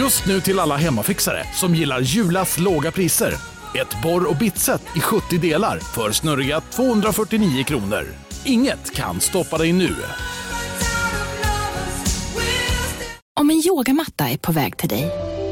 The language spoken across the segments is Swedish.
Just nu till alla hemmafixare som gillar Julas låga priser. Ett borr och bitset i 70 delar för snurriga 249 kronor. Inget kan stoppa dig nu. Om en yogamatta är på väg till dig,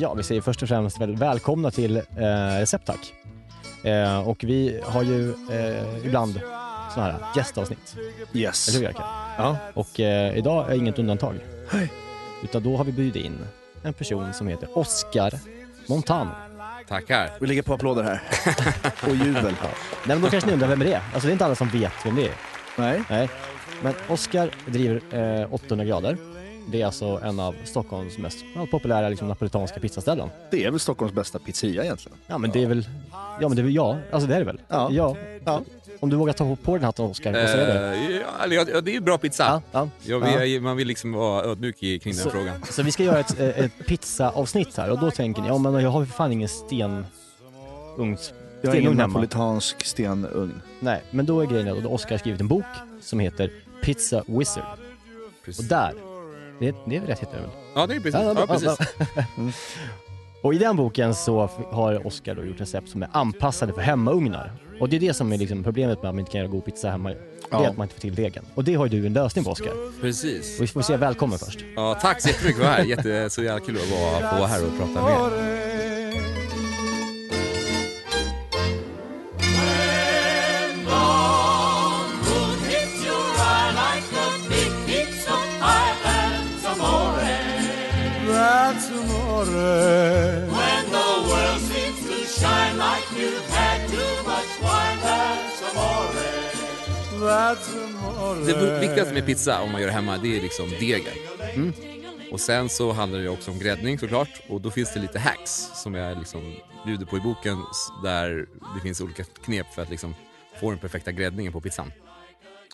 Ja, vi säger först och främst väl välkomna till eh, Recept Tack. Eh, och vi har ju eh, ibland sådana här gästavsnitt. Yes. Eller hur Jerka? Ja. Och eh, idag är inget undantag. Utan då har vi bjudit in en person som heter Oscar Montano. Tackar. Vi lägger på applåder här. Och jubel. Nej men då kanske ni undrar vem det är? Alltså det är inte alla som vet vem det är. Nej. Nej. Men Oscar driver eh, 800 grader. Det är alltså en av Stockholms mest populära liksom, napolitanska pizzaställen. Det är väl Stockholms bästa pizzeria egentligen. Ja men det är väl, ja men det är väl ja, alltså det är det väl? Ja. ja. Ja. Om du vågar ta på den hatten Oscar, vad säger du? Eh, ja, ja, det är bra pizza. Ja, ja. Ja, vi, är- Man vill liksom vara ödmjuk i- kring den Så- frågan. Så vi ska göra ett, eh, ett pizzaavsnitt här och då tänker ni, ja men jag har för fan ingen stenugns... Jag har ingen stenugn hemma. napolitansk stenugn. Nej, men då är grejen att Oscar har skrivit en bok som heter Pizza Wizard. Och där, det, det är rätt heter det väl? Ja, det är precis. Ja, Ja, precis. ja. Och i den boken så har Oscar då gjort recept som är anpassade för hemmaugnar. Och det är det som är liksom problemet med att man inte kan göra god pizza hemma. Det är att man inte får till degen. Och det har ju du en lösning på Oscar. precis. Och vi får säga välkommen först. Ja, tack så jättemycket för att vara här. Jätte, så jävla kul att vara, vara här och prata med er. Det viktigaste med pizza om man gör det hemma, det är liksom degen. Mm. Och sen så handlar det också om gräddning såklart. Och då finns det lite hacks som jag liksom bjuder på i boken där det finns olika knep för att liksom få den perfekta gräddningen på pizzan.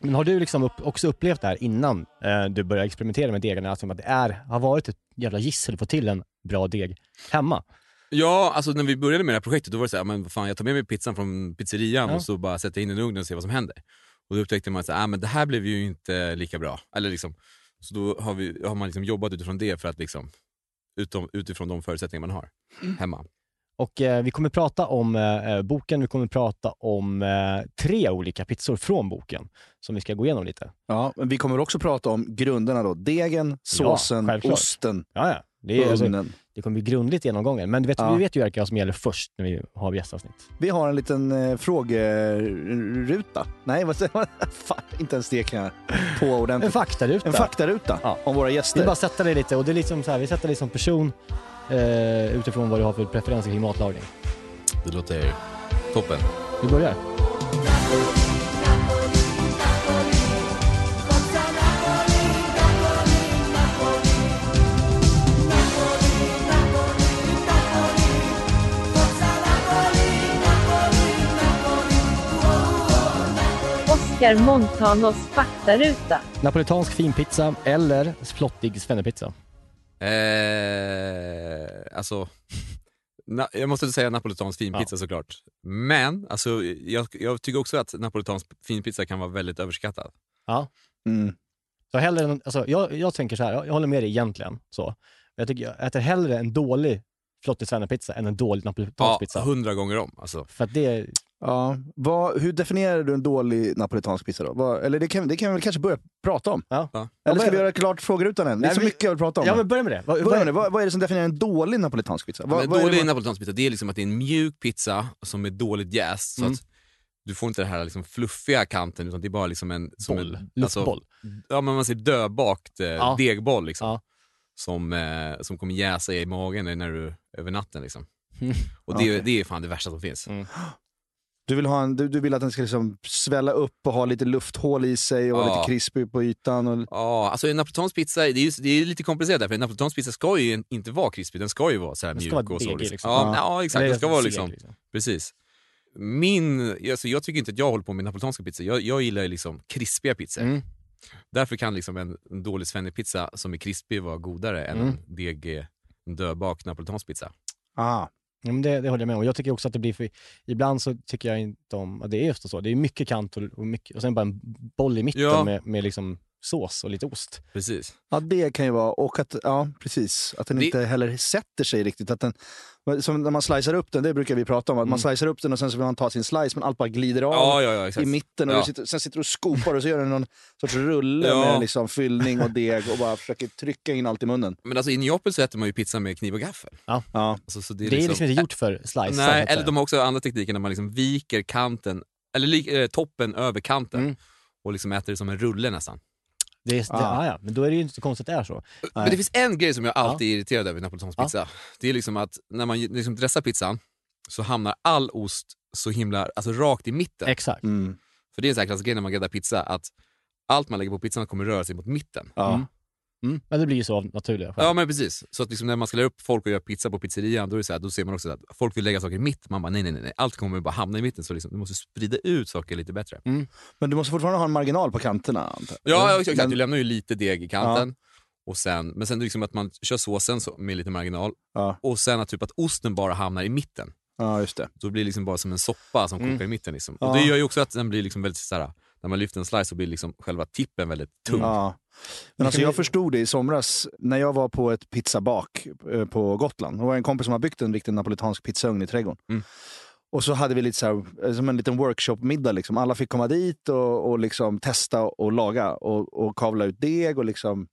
Men har du liksom upp, också upplevt det här innan eh, du började experimentera med degarna? Alltså att det är, har varit ett jävla gissel att få till en bra deg hemma? Ja, alltså när vi började med det här projektet då var det så här, men vad fan, jag tar med mig pizzan från pizzerian Ja. och så bara sätter jag in den i ugnen och ser vad som händer. Och då upptäckte man att ah, men det här blev ju inte lika bra. Eller liksom, så då har, vi, har man liksom jobbat utifrån det för att liksom, utom, utifrån de förutsättningar man har hemma. Och eh, vi kommer prata om eh, boken, vi kommer prata om eh, tre olika pizzor från boken som vi ska gå igenom lite. Ja, men vi kommer också prata om grunderna då. Degen, såsen, självklart. osten Ja, ja. Det, är, och alltså, ugnen. Det kommer bli grundligt genomgången. Men du vet, Ja. vi vet ju vad som gäller först när vi har gästavsnitt. Vi har en liten eh, frågeruta. Nej, vad säger man? Fan, inte ens det kan jag på En ordentligt. faktaruta. En faktaruta Ja. om våra Vi gäster. bara sätta dig lite och det är liksom så här, vi sätter dig som person eh, utifrån vad du har för preferenser kring matlagning. Det låter toppen. Vi börjar. Oscar Montanos faktaruta. Napolitansk finpizza eller flottig svennepizza? Eh, alltså, na, jag måste säga napolitansk finpizza såklart. Men alltså, jag, jag tycker också att napolitansk finpizza kan vara väldigt överskattad. Ja. Mm. Så hellre, en- alltså, jag, jag tänker så här, jag, jag håller med dig egentligen. Så. Jag, tycker, jag äter hellre en dålig flottig svennepizza än en dålig napolitansk Ja, pizza. hundra gånger om. Alltså. För att det, Ja. Vad, hur definierar du en dålig napolitansk pizza då? Vad, eller det kan, det kan vi väl kanske börja prata om? Ja. Eller ska vi göra klart frågerutan än? Det är Nej, så mycket jag vill prata om. ja men börja med det. Vad, Börja med det. Vad, vad är det som definierar en dålig napolitansk pizza? Vad, Men vad dålig napolitansk pizza, det är liksom att det är en mjuk pizza som är dåligt jäst. Så Mm. att du får inte den här liksom fluffiga kanten utan det är bara liksom en... Som boll, en luftboll. ja, men man ser dödbakt eh, Ja. degboll. Liksom. Ja. som, eh, som kommer jäsa i magen när du, över natten. Liksom. Mm. Och det, Okej. det är fan det värsta som finns. Mm. Du vill, ha en, du, du vill att den ska liksom svälla upp och ha lite lufthål i sig och vara Ja. lite krispig på ytan. Och, Ja, alltså en napolitansk pizza, det är, ju, det är lite komplicerat där, för en napolitansk pizza ska ju inte vara krispig, den ska ju vara så här Den ska mjuk vara och så. Liksom. liksom. Ja, Ja. ja, exakt. Den ska vara seg, liksom, precis. Min, alltså jag tycker inte att jag håller på med napolitanska pizzor. Jag, jag gillar liksom krispiga pizzor. Mm. Därför kan liksom en, en dålig svennepizza som är krispig vara godare än Mm. en DG, en dödbakt napolitansk pizza. ah, Ja, men det, det håller jag med om. Jag tycker också att det blir för... Ibland så tycker jag inte om... Det är just så. Det är mycket kant och, och, mycket, och sen bara en boll i mitten Ja. med, med liksom sås och lite ost. Precis. ja, det kan ju vara. Och att, ja, precis. Att den Det- inte heller sätter sig riktigt. Att den, som när man slicear upp den, det brukar vi prata om. Att man Mm. slicear upp den och sen så vill man ta sin slice, men allt bara glider av. Ja, ja, ja, i mitten och Ja. du sitter, sen sitter du och skopar och så gör du någon sorts rulle Ja. med liksom fyllning och deg och bara försöker trycka in allt i munnen. Men alltså i Neapel så äter man ju pizza med kniv och gaffel. Ja. Alltså, så Det är liksom inte gjort för slice. Nej, eller de har också andra tekniker när man liksom viker kanten, eller eh, toppen över kanten Mm. och liksom äter det som en rulle nästan. Det är, det, Ah. ah, ja. Men då är det ju inte så konstigt att det är så. Men det finns en grej som jag alltid är irriterad över i napolitansk pizza. Det är liksom att när man liksom dressar pizzan så hamnar all ost så himla, alltså rakt i mitten. Exakt. Mm. För det är en sån här klassisk grej när man gräddar pizza, att allt man lägger på pizzan kommer röra sig mot mitten. Mm. Mm. Men det blir ju så av naturliga skäl. Ja men precis. Så att liksom när man ska lära upp folk och göra pizza på pizzerian, då, är det så här, då ser man också att folk vill lägga saker i mitt. Man bara nej, nej, nej, allt kommer bara hamna i mitten. Så liksom, du måste sprida ut saker lite bättre. Men du måste fortfarande ha en marginal på kanterna. antar. Ja, ja exakt. Men- Du lämnar ju lite deg i kanten. Och sen, men sen liksom att man kör såsen så, med lite marginal. Ja. Och sen att, typ att osten bara hamnar i mitten. ja, just det. Så det blir liksom bara som en soppa som Mm. kokar i mitten. Liksom. Ja. Och det gör ju också att den blir liksom väldigt såhär, när man lyfter en slice så blir liksom själva tippen väldigt tung. Ja. Men alltså, jag förstod det i somras när jag var på ett pizzabak eh, på Gotland. Det var en kompis som har byggt en riktig napolitansk pizzaugn i trädgården. Mm. Och så hade vi lite så här, eh, som en liten workshop-middag. Liksom. Alla fick komma dit och, och liksom testa och laga och, och kavla ut deg. Och, liksom.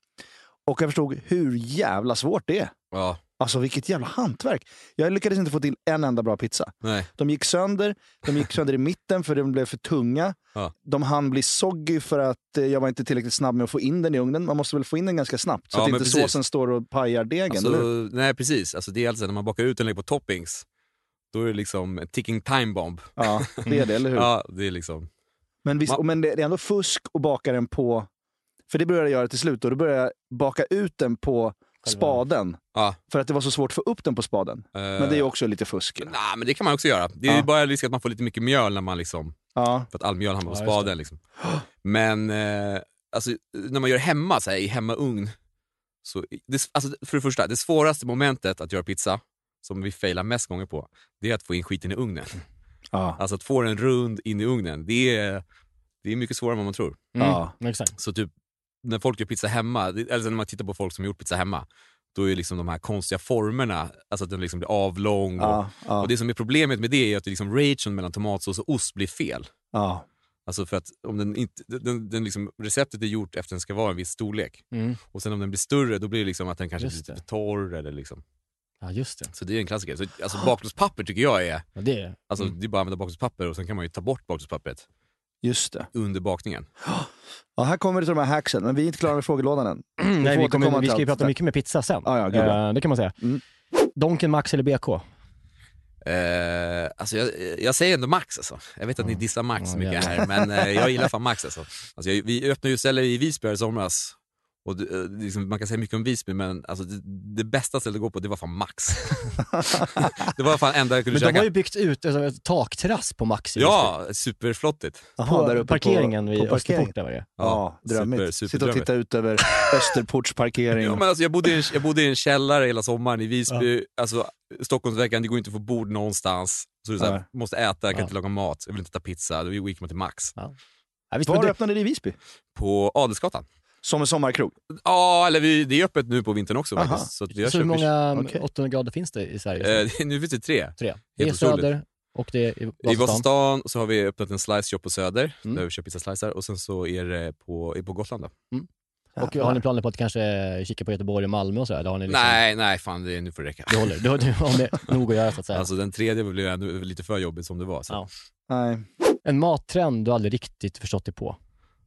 och jag förstod hur jävla svårt det är. Ja, Alltså vilket jävla hantverk. Jag lyckades inte få till en enda bra pizza. nej. De gick sönder, de gick sönder i mitten för de blev för tunga. Ja. De hann bli soggy för att eh, jag var inte tillräckligt snabb med att få in den i ugnen. Man måste väl få in den ganska snabbt så Ja, att inte precis. såsen står och pajar degen. Alltså, nej precis, alltså, det är alltså när man bakar ut den och lägger på toppings, då är det liksom en ticking time bomb. Ja, det är det, eller hur? Ja, det är liksom... Men, visst, Man- men det det är ändå fusk att baka den på... För det började jag göra till slut. Då, då började jag baka ut den på spaden. Ja, För att det var så svårt att få upp den på spaden. Men det är också lite fusk. Nej, men det kan man också göra. Det är ju Ja. bara risk att man får lite mycket mjöl när man liksom, Ja, för att all mjöl hamnar på spaden. Liksom. Men eh, alltså, när man gör hemma, så här, i hemmaugn, så, det, alltså, för det första, det svåraste momentet att göra pizza, som vi failar mest gånger på, det är att få in skiten i ugnen. ja, Alltså att få den rund in i ugnen, det är, det är mycket svårare än vad man tror. Mm. Ja. Exakt. Så typ när folk gör pizza hemma, eller när man tittar på folk som har gjort pizza hemma, då är liksom de här konstiga formerna, alltså att den liksom blir avlång. Och, ja, ja, och det som är problemet med det är att liksom ration mellan tomatsås och ost blir fel. ja. Alltså för att om den inte, den, den liksom, receptet är gjort efter att den ska vara en viss storlek. Mm. Och sen om den blir större, då blir det liksom att den kanske blir lite torr. Eller liksom. Ja, just det. Så det är en klassiker. Så, alltså bakplåtspapper tycker jag är, Ja, det är alltså, Mm. det är bara att använda bakplåtspapper och sen kan man ju ta bort bakplåtspappret Just det. under bakningen. Ja, här kommer det till de här hacksen, men vi är inte klara med frågelådan än. Nej, får vi, kommer, vi ska ju prata mycket med pizza sen. Ja, ja, gud, ja. Eh, det kan man säga. Mm. Donken, Max eller BK? Eh, alltså jag, jag säger ändå Max alltså. Jag vet att ni dissar Max Ja, mycket jävlar. här, men eh, jag gillar fan Max alltså. alltså jag, vi öppnade ju ställe i Visby i somras. Och det, eh, liksom, man kan säga mycket om Visby, men alltså, det, det bästa stället att gå på det var fan Max. det var fan enda jag kunde Men de käka. har ju byggt ut alltså, ett takterrass på Max i Ja, superflottigt. Jaha, På där uppe parkeringen på, vid på parkering. Österport där var det. Ja, drömmigt. super, Sitta och titta ut över Österports parkering. Ja, men alltså, jag, bodde i en, jag bodde i en källare hela sommaren i Visby. Alltså, Stockholmsveckan, det går inte att få bord någonstans. Så här, Nej. måste äta, jag kan Ja. inte laga mat, jag vill inte äta pizza. Då gick man till Max. Ja, visst, men Var det, öppnade det i Visby? På Adelsgatan. Som en sommarkrog? Ja, eller vi, det är öppet nu på vintern också Aha. faktiskt. Så att vi har så hur många Okej. 800 grader finns det i Sverige? Eh, nu finns det tre. Tre. Det är. Söder och det är i I Vasastan. Vasastan så har vi öppnat en slice shop på Söder, Mm. där vi köper pizzaslicer. Och sen så är det på, är på Gotland då. Och har ni planer på att kanske kika på Göteborg och Malmö och så? Eller har ni liksom, Nej, nej fan det, nu får det räcka. Det håller. Du, du har det nog att göra så att säga. Alltså den tredje blev lite för jobbigt som det var. Så. Ja. Nej. En mattrend du aldrig riktigt förstått dig på?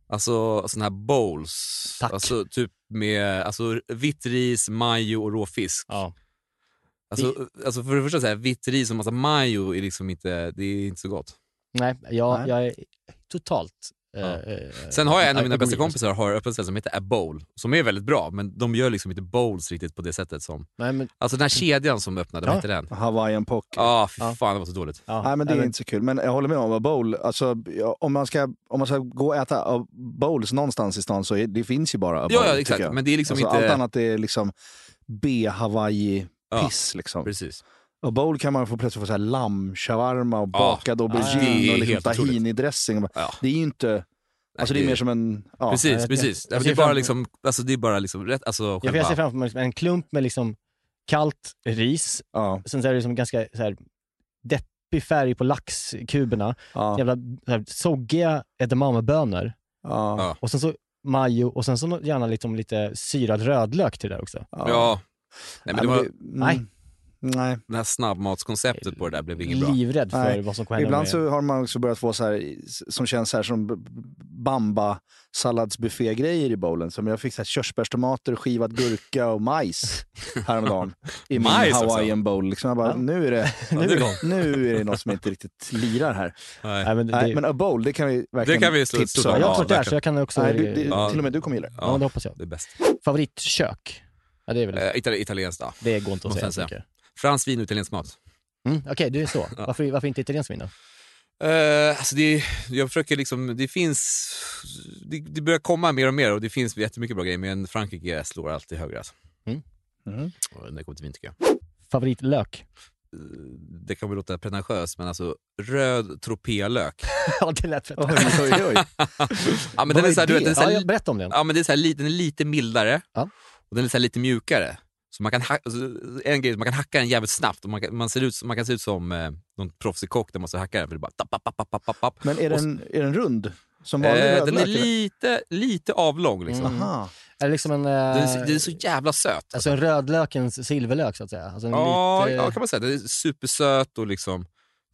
Alltså sådana här bowls. Tack. Alltså typ med alltså, vitt ris, majo och rå fisk. Ja. Alltså, alltså för det första, så här, vitt ris och massa majo är liksom inte, det är inte så gott. Nej, jag, Nej. jag är totalt... eh, Ja. eh, Sen har jag en av mina agree, bästa kompisar har öppet ställe som heter A Bowl, som är väldigt bra, men de gör liksom inte bowls riktigt på det sättet som... Nej, men, Alltså den här kedjan som öppnade, Ja. vad heter den? Hawaiian pock. Ja, fy Ja. fan det var så dåligt. ja. Nej, men det är inte så kul. Men jag håller med om att bowl, alltså, ja, om, man ska, om man ska gå och äta av bowls någonstans i stan så är, det finns ju bara a Ja, bowl, ja tycker exakt, men det är liksom alltså, inte... Allt annat är liksom B-Hawaii-piss. liksom. Precis. Och bowl kan man få plötsligt få så här lamm, shawarma och bakad aubergine och liksom tahini-dressing. Ja. Det är ju inte... Alltså det är mer som en... Ja. precis, precis. det, är bara liksom, alltså, det är bara liksom rätt, alltså för jag själva... ser framför mig en klump med liksom kallt ris, Ja. sen så är det liksom ganska så här, deppig färg på laxkuberna, Ja. jävla så här, soggiga edamamebönor Ja. Ja. och sen så majo och sen så gärna liksom lite syrad rödlök till det där också. Ja. Nej, men det var, Nej. Nej. det här snabbmatskonceptet på det där blev inget bra. Livrädd för Nej. vad som kommer hända Ibland med... så har man också börjat få så här, som känns så här som bamba salladsbuffégrejer i bowlen. Som jag fick så här körsbärstomater, skivad gurka och majs häromdagen. I min också? hawaiian bowl. Liksom jag bara, Ja. nu, är det, nu är det igång. nu är det något som inte riktigt lirar här. Nej. Nej, men det, Nej, men a bowl, det kan vi verkligen Det kan vi tipsa om. jag har Ja, också varit där så jag kan också... Nej, du, det, Ja. Till och med du kommer gilla det. ja, det hoppas jag. Det är bäst. Favoritkök? Ja, det är väl... Itali- italienskt då. det går inte att säga. Jag säga. tycker Fransk vin och italiensk mat. Mm, Okej, du är så. Ja. Varför, varför inte italiensk vin då? Eh, alltså det, jag försöker liksom, det finns, det, det börjar komma mer och mer och det finns jättemycket bra grejer men Frankrike slår alltid högre alltså. Mm. Och när det kommer till vin tycker jag. Favoritlök? Eh, Det kan väl låta pretentiöst men alltså röd tropélök. ja, det lät rätt. Oj, oj, oj. ja men den är är så här, du vet, den är så Ja, här, berätta om den. ja men det är så här, den är lite mildare Ja. och den är så lite mjukare. Så man kan, ha, alltså, en grej, man kan hacka den jävligt snabbt och man kan, man ser ut, man kan se ut som eh, någon proffsig kock där man måste hacka den för det är bara tapp, tapp, tapp, tapp, tapp. Men är den, är den rund? Som vanlig Eh, rödlök? den är lite, lite avlång liksom. Mm. Aha. Är det liksom en... Den, är, eh, så- den är så jävla söt. Alltså en rödlökens silverlök så att säga? Alltså en ja, lite... ja, kan man säga. Den är supersöt och liksom,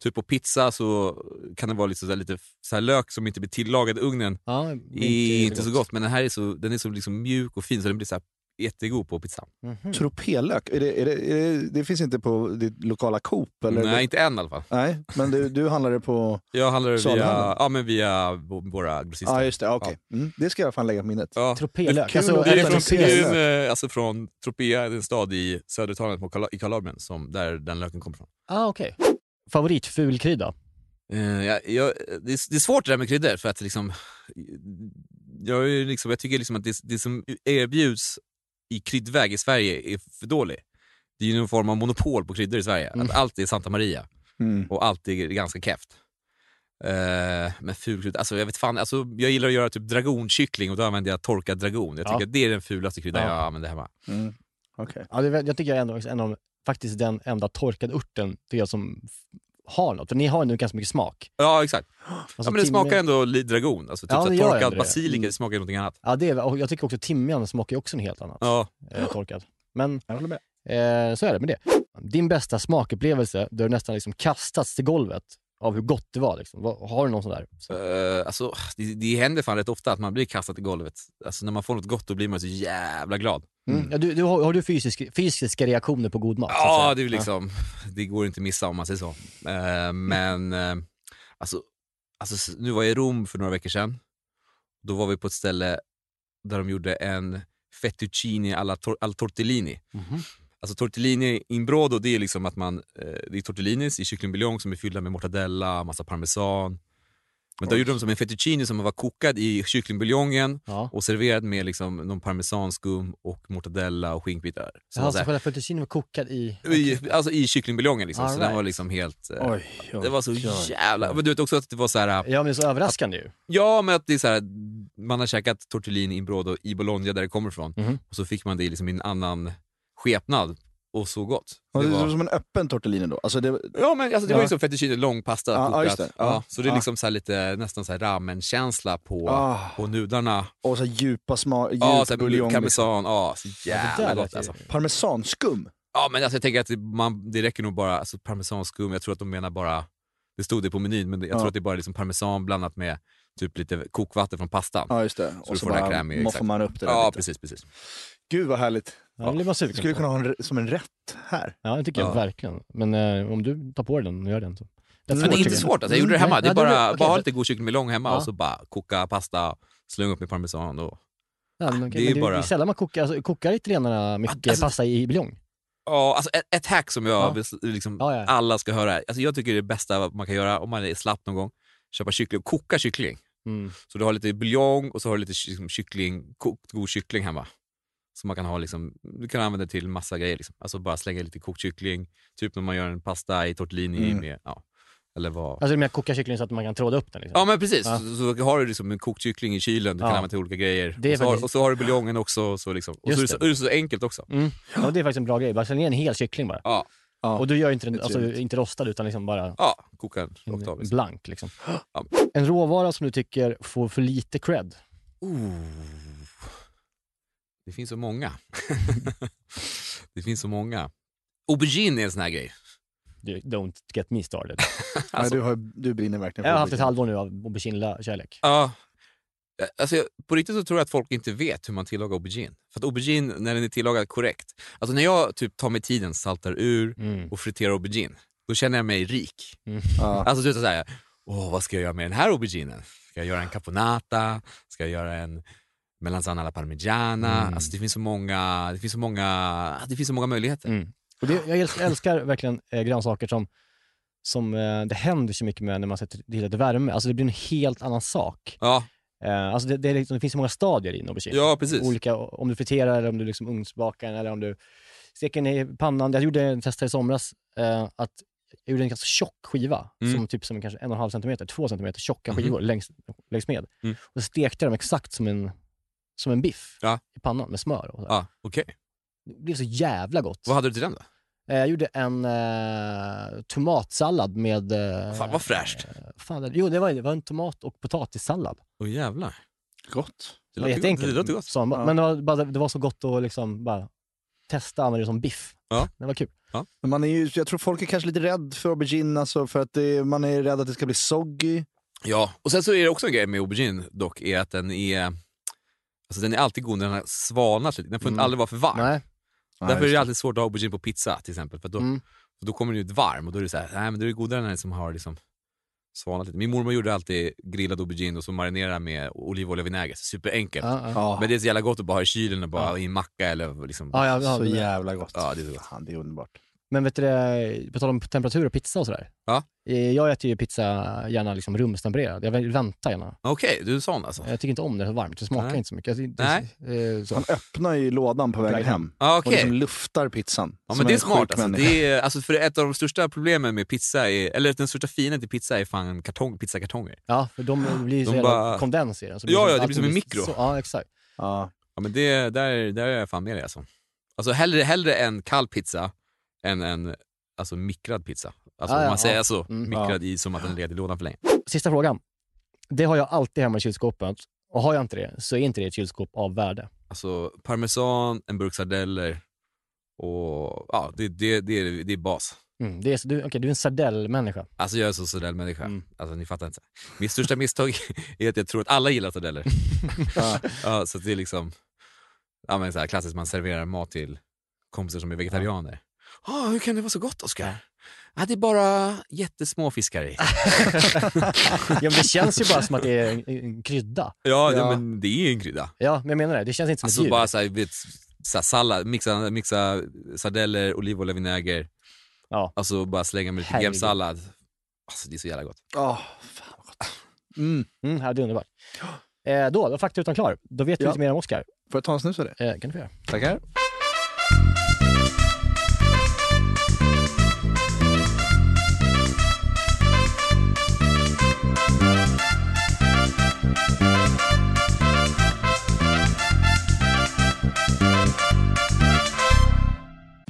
typ på pizza så kan det vara liksom så här lite så här lök som inte blir tillagad i ugnen. ja, är inte så gott, men den här är så, den är så liksom mjuk och fin så den blir så här jättegod på pizzan. Mhm. Tropélök, är det, är det, är det, det finns inte på ditt lokala Coop? Eller? Nej, inte än i alla fall. Nej, men du, du handlar det på... Jag handlar via, Saluhallen? ja, men via våra grossister. Ja, just det. Okej. Mm, det ska jag fan lägga på minnet. Ja. Tropélök. kul Alltså, Det är det från, det en, eh, alltså från Tropea, en stad i södra Italien, i Kalabrien, som, där den löken kommer från. Ah, okej. Favoritfulkrydda? Eh, jag, jag, det, är, det är svårt det där med kryddor för att liksom, jag, liksom, jag tycker liksom att det, det som erbjuds i kryddväg i Sverige är för dåligt. Det är ju någon form av monopol på kryddor i Sverige. Mm. Att allt är Santa Maria Mm. och allt är ganska keft. Uh, men fulkrydda, alltså jag vet fan, alltså, jag gillar att göra typ dragonkyckling och då använder jag torkad dragon. Jag tycker Ja. att det är den fulaste kryddan Ja. jag använder hemma. Mm. Okej. Ja, det, jag tycker jag ändå en av, faktiskt den enda torkade urten tycker jag som har något. För ni har nu ganska mycket smak. Ja exakt. Alltså, ja, men det smakar ändå dragon. Alltså, typ Ja, så torkad basilika, Mm. det smakar någonting annat. Ja, det är, och jag tycker också timjan smakar också något helt annat. Ja. Eh, torkad. Men Jag håller med. eh, så är det med det. Din bästa smakupplevelse, där du nästan liksom kastats till golvet av hur gott det var. Liksom. Har du någon sån där? Så, Uh, alltså, det, det händer fan rätt ofta att man blir kastad i golvet. Alltså, när man får något gott då blir man så jävla glad. mm. ja, du, du, har, har du fysisk, fysiska reaktioner på god mat? Ja, det är liksom, det går inte att missa om man säger så. Eh, men eh, alltså, alltså, nu var jag i Rom för några veckor sedan. Då var vi på ett ställe där de gjorde en fettuccine alla, tor- alla tortellini. Mhm. Alltså tortellini in brodo, det är liksom att man, eh, det är tortellinis i kycklingbuljong som är fyllda med mortadella, massa parmesan. Men då Oj. gjorde de som en fettuccine som var kokad i kycklingbuljongen Ja. och serverad med liksom någon parmesanskum och mortadella och skinkbitar. Så Jaha, var så så här, själva fettuccinen var kokad i... i, alltså i kycklingbuljongen liksom, så All den var liksom helt... eh, Oj, oj, det var så oj. jävla... Men du vet också att det var så här... Ja, men det är så överraskande ju. Ja, men att det är så här, man har käkat tortellini in brodo i Bologna där det kommer ifrån Mhm. och så fick man det liksom i en annan skepnad och så gott. Ja, Det Det var... som en öppen tortellini då? Alltså det, Ja, men alltså, det Ja. var ju som fettuccine, lång pasta Ja, ja, kokat. det. Ja. Ja, så det är Ja. liksom så lite, nästan så ramen-känsla på, ah, på nudlarna. och så djupa smak, djup Ja, så buljong. liksom. parmesan, ja, så det jävla där gott alltså. Parmesanskum? Ja, men alltså, jag tänker att det, man, det räcker nog bara, alltså parmesanskum, jag tror att de menar bara, det stod det på menyn, men jag Ja. tror att det är bara liksom parmesan blandat med typ lite kokvatten från pastan. Ja, just det. du Och så här bara moffar exakt. man upp det där Ja, lite. precis, precis. Gud vad härligt. Ja, det blir Skulle på. kunna ha en, som en rätt här. Ja, det tycker jag Ja. verkligen. Men eh, om du tar på dig den och gör den så. Det är Men svårt, det är inte svårt, alltså, jag gjorde det hemma. Det är nej, bara, okej, bara ha så- lite god kycklingbuljong hemma Ja. och så bara koka pasta, slunga upp med parmesan. Och... Ja, men, okej, det är men det, bara- det är sällan man kokar, alltså, kokar italienarna mycket Alltså- pasta i buljong. Ja, alltså ett, ett hack som jag Ja. vill, liksom, Ja, ja. alla ska höra. Alltså, jag tycker det är det bästa man kan göra om man är slapp någon gång. Köpa kyckling och koka kyckling. Mm. Så du har lite buljong och så har du lite liksom, kyckling, kokt god kyckling hemma. Som man kan ha liksom, du kan använda till massa grejer. Liksom. Alltså bara slänga lite kokt kyckling, typ när man gör en pasta i tortellini Mm. med, ja, eller vad. Alltså med att koka kyckling så att man kan tråda upp den. Liksom. Ja men precis, Ja. så, så har du liksom en kokt kyckling i kylen du kan Ja. använda till olika grejer. Det är och, så har, faktiskt- och så har du buljongen också. Så liksom. Och så är det, Just så, är det så enkelt också. Mm. Ja, det är faktiskt en bra grej. Bara slänga en hel kyckling bara. Ja, Ja. Och du gör inte den alltså, inte rostad utan liksom bara ja koka den rakt av. Liksom. blank. Liksom. Ja. En råvara som du tycker får för lite cred? Oh. Det finns så många. det finns så många. Aubergine är en sån här grej. Du, Don't get me started. Nej, du, har, du brinner verkligen Jag har för haft ett halvår nu av aubergine-kärlek. Ja. Alltså, jag- på riktigt så tror jag att folk inte vet hur man tillagar aubergine. För att aubergine, när den är tillagad korrekt. Alltså när jag typ tar mig tiden, saltar ur Mm. och friterar aubergine, då känner jag mig rik. Ja. Alltså du vet såhär, åh vad ska jag göra med den här auberginen? Ska jag göra en caponata? Ska jag göra en melanzana alla parmigiana? Mm. Alltså det finns så många, det finns så många, det finns så många möjligheter. Mm. Och det, jag älskar, verkligen eh, grönsaker som, som eh, det händer så mycket med när man sätter till lite värme. Alltså det blir en helt annan sak. Ja, Eh, alltså det, det, liksom, det finns så många stadier i en aubergine. ja precis. Olika, om du friterar eller om du liksom ugnsbakar eller om du steker den i pannan. Jag gjorde en test i somras eh, att jag gjorde en ganska tjock skiva, Mm. som typ som kanske en och en halv centimeter, två centimeter tjocka Mhm. skivor längs, längs med. Mm. Och stekte dem exakt som en, som en biff Ja. i pannan med smör. Och så. Ja, okej. Det blev så jävla gott. Vad hade du till den då? Eh, Jag gjorde en eh, tomatsallad med... Eh, Fan, vad fräscht. eh, fan, jo, det var, det var en tomat och potatissallad. Åh jävlar. Gott. Det låter gott. jätteenkelt. Det låter gott. Så, Ja. Men det var, bara, det var så gott att liksom bara testa att använda det som biff. Ja. Det var kul. Men man är ju, jag tror folk är kanske lite rädd för aubergine, alltså för att det, man är rädd att det ska bli soggy. Ja, och sen så är det också en grej med aubergine dock, är att den är Alltså den är alltid god när den har svalnat lite, den får Mm. aldrig vara för varm. Nej. Därför är det alltid svårt att ha aubergine på pizza till exempel. För då, Mm. för då kommer den ut varm och då är det så här, nej men då är det godare när den som har liksom svalnat lite. Min mormor gjorde alltid grillad aubergine och så marinerade med olivolja och vinäger. Superenkelt. Ja, ja. Men det är så jävla gott att bara ha i kylen och bara Ja. i en macka eller liksom. Ja, ja, så jävla gott. Ja, det är så gott. Fan, det är underbart. Men vet du det, på tal om temperatur och pizza och sådär. Ja. Eh, Jag äter ju pizza gärna liksom rumstempererad. Jag vill vänta gärna. Okej, du är sån alltså? Jag tycker inte om det så varmt. Det smakar Nej. inte så mycket. Jag- Nej. eh, Så. Han öppnar ju lådan på vägen hem. Ja, Och liksom luftar pizzan. Ja men det är smart alltså. Det är, alltså. För ett av de största problemen med pizza, är, eller den största fienden till pizza är fan kartong, pizzakartonger. Ja, för de blir så De jävla bara- kondens i den. Så Ja, ja, det blir som en mikro. Så, ja, exakt. Ja. Ja men det, där, där är jag fan med dig alltså. Alltså hellre, hellre en kall pizza än en alltså, mikrad pizza. Alltså Ja, om ja, man säger ja. så, Mm. mikrad i som att den leder i lådan för länge. Sista frågan. Det har jag alltid hemma i kylskåpet. Och har jag inte det, så är inte det ett kylskåp av värde. Alltså parmesan, en burk sardeller och ja, det, det, det, är, det är bas. Mm, det är, så- du, okej, du är en sardellmänniska. Alltså jag är så sardellmänniska. Mm. Alltså ni fattar inte. Mitt största misstag är att jag tror att alla gillar sardeller. Ja. ja, så det är liksom ja, men så här, klassiskt, man serverar mat till kompisar som är vegetarianer. Ah, hur kan det vara så gott Oskar? Ja, det är bara jättesmå fiskar i. ja, men det känns ju bara som att det är en, en krydda. Ja, Ja. ja. men det är ju en krydda. Ja, men jag menar det. Det känns inte som Alltså ett djur. bara så här, vet, så här, sallad, mixa, mixa sardeller, olivolja, vinäger. Ja. Alltså bara slänga med lite gemsallad. Alltså det är så jävla gott. Åh, fan vad gott. Mm. Mm, ja, det är underbart. Eh, då, då var fakturan klar. Då vet vi Ja. lite mer om Oscar. Får jag ta en snus av det? Eh, kan du få göra. Tackar.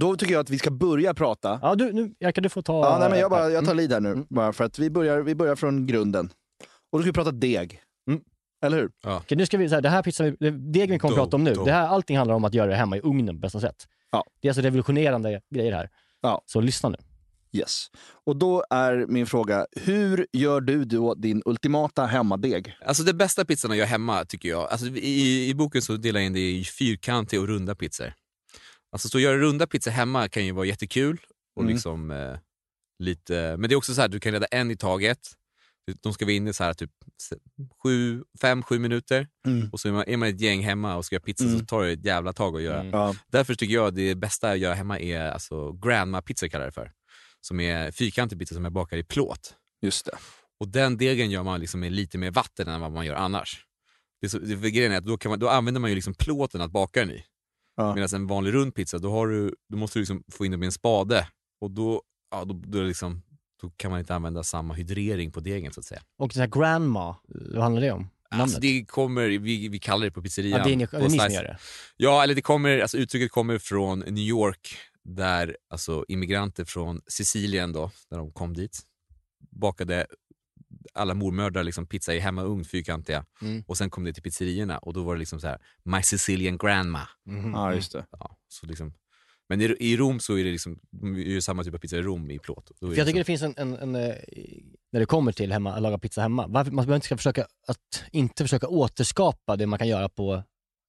Då tycker jag att vi ska börja prata. Ja, du, nu, Jerka, du får ta... Ja, nej, men jag, bara, jag tar Mm. lid här nu, bara för att vi börjar, vi börjar från grunden. Och då ska vi prata deg. Mm. Eller hur? Okej, nu ska vi, så här, det här pizzan, vi- det degen vi kommer att prata om nu, då. det här, allting handlar om att göra det hemma i ugnen på bästa sätt. Ja. Det är alltså revolutionerande grejer här. Ja. Så lyssna nu. Yes. Och då är min fråga, hur gör du då din ultimata hemmadeg? Alltså det bästa pizzan att göra hemma tycker jag, alltså i, i boken så delar jag in det i fyrkantiga och runda pizzor. Alltså så att göra runda pizzor hemma kan ju vara jättekul och Mm. liksom eh, lite, men det är också så här, du kan rädda en i taget. De ska vara inne så här typ 5-7 minuter Mm. och så är man, är man ett gäng hemma och ska göra pizza så Mm. tar det ett jävla tag att göra. Mm. Ja. Därför tycker jag det bästa att göra hemma är alltså grandma-pizza kallar det för. Som är fyrkantig pizza som är bakad i plåt. Just det. Och den degen gör man liksom med lite mer vatten än vad man gör annars. Det är så, det, grejen är att då, kan man, då använder man ju liksom plåten att baka den i. Ja. Medan en vanlig rund pizza, då, du, då måste du liksom få in den med en spade. Och då, ja, då, då, liksom, då kan man inte använda samma hydrering på degen så att säga. Och det här grandma, vad handlar det om? Namnet? Alltså det kommer, vi, vi kallar det på pizzerian. ja, det är ni, det är ni som gör det. Ja, eller det kommer, alltså uttrycket kommer från New York där alltså immigranter från Sicilien då, där de kom dit, bakade alla mormödrar liksom pizza i hemmaugn, fyrkantiga. Mm. Och sen kom det till pizzerierna och då var det liksom så här, My Sicilian Grandma. Mhm. Ja, just det. Ja, så liksom. Men i, i Rom så är det liksom, ju samma typ av pizza i Rom i plåt. Då är För jag tycker det liksom, finns en, en, en, eh, när det kommer till hemma, att laga pizza hemma, varför, man behöver inte ska försöka att inte försöka återskapa det man kan göra på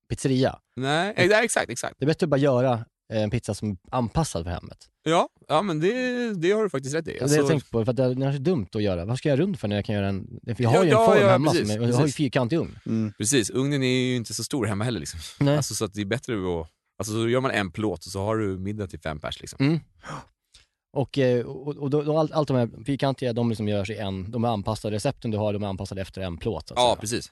pizzeria. nej, exakt, exakt. Det är bättre att bara göra en pizza som är anpassad för hemmet. Ja, ja men det, det har du faktiskt rätt i. är det Alltså, jag tänkt på, för det är så dumt att göra. Vad ska jag göra rund för när jag kan göra en... För jag Ja, har ju en ja, form ja, hemma, precis, som är, jag har ju fyrkantig ugn. Mm. Precis, ugnen är ju inte så stor hemma heller. Liksom. Nej. Alltså, så att det är bättre att... Alltså, så gör man en plåt och så har du middag till fem pers. Liksom. Mm. Och, eh, och, och då, då, allt, allt de här fyrkantiga, de liksom görs i en, de är anpassade, recepten du har, de är anpassade efter en plåt. så att Ja, precis.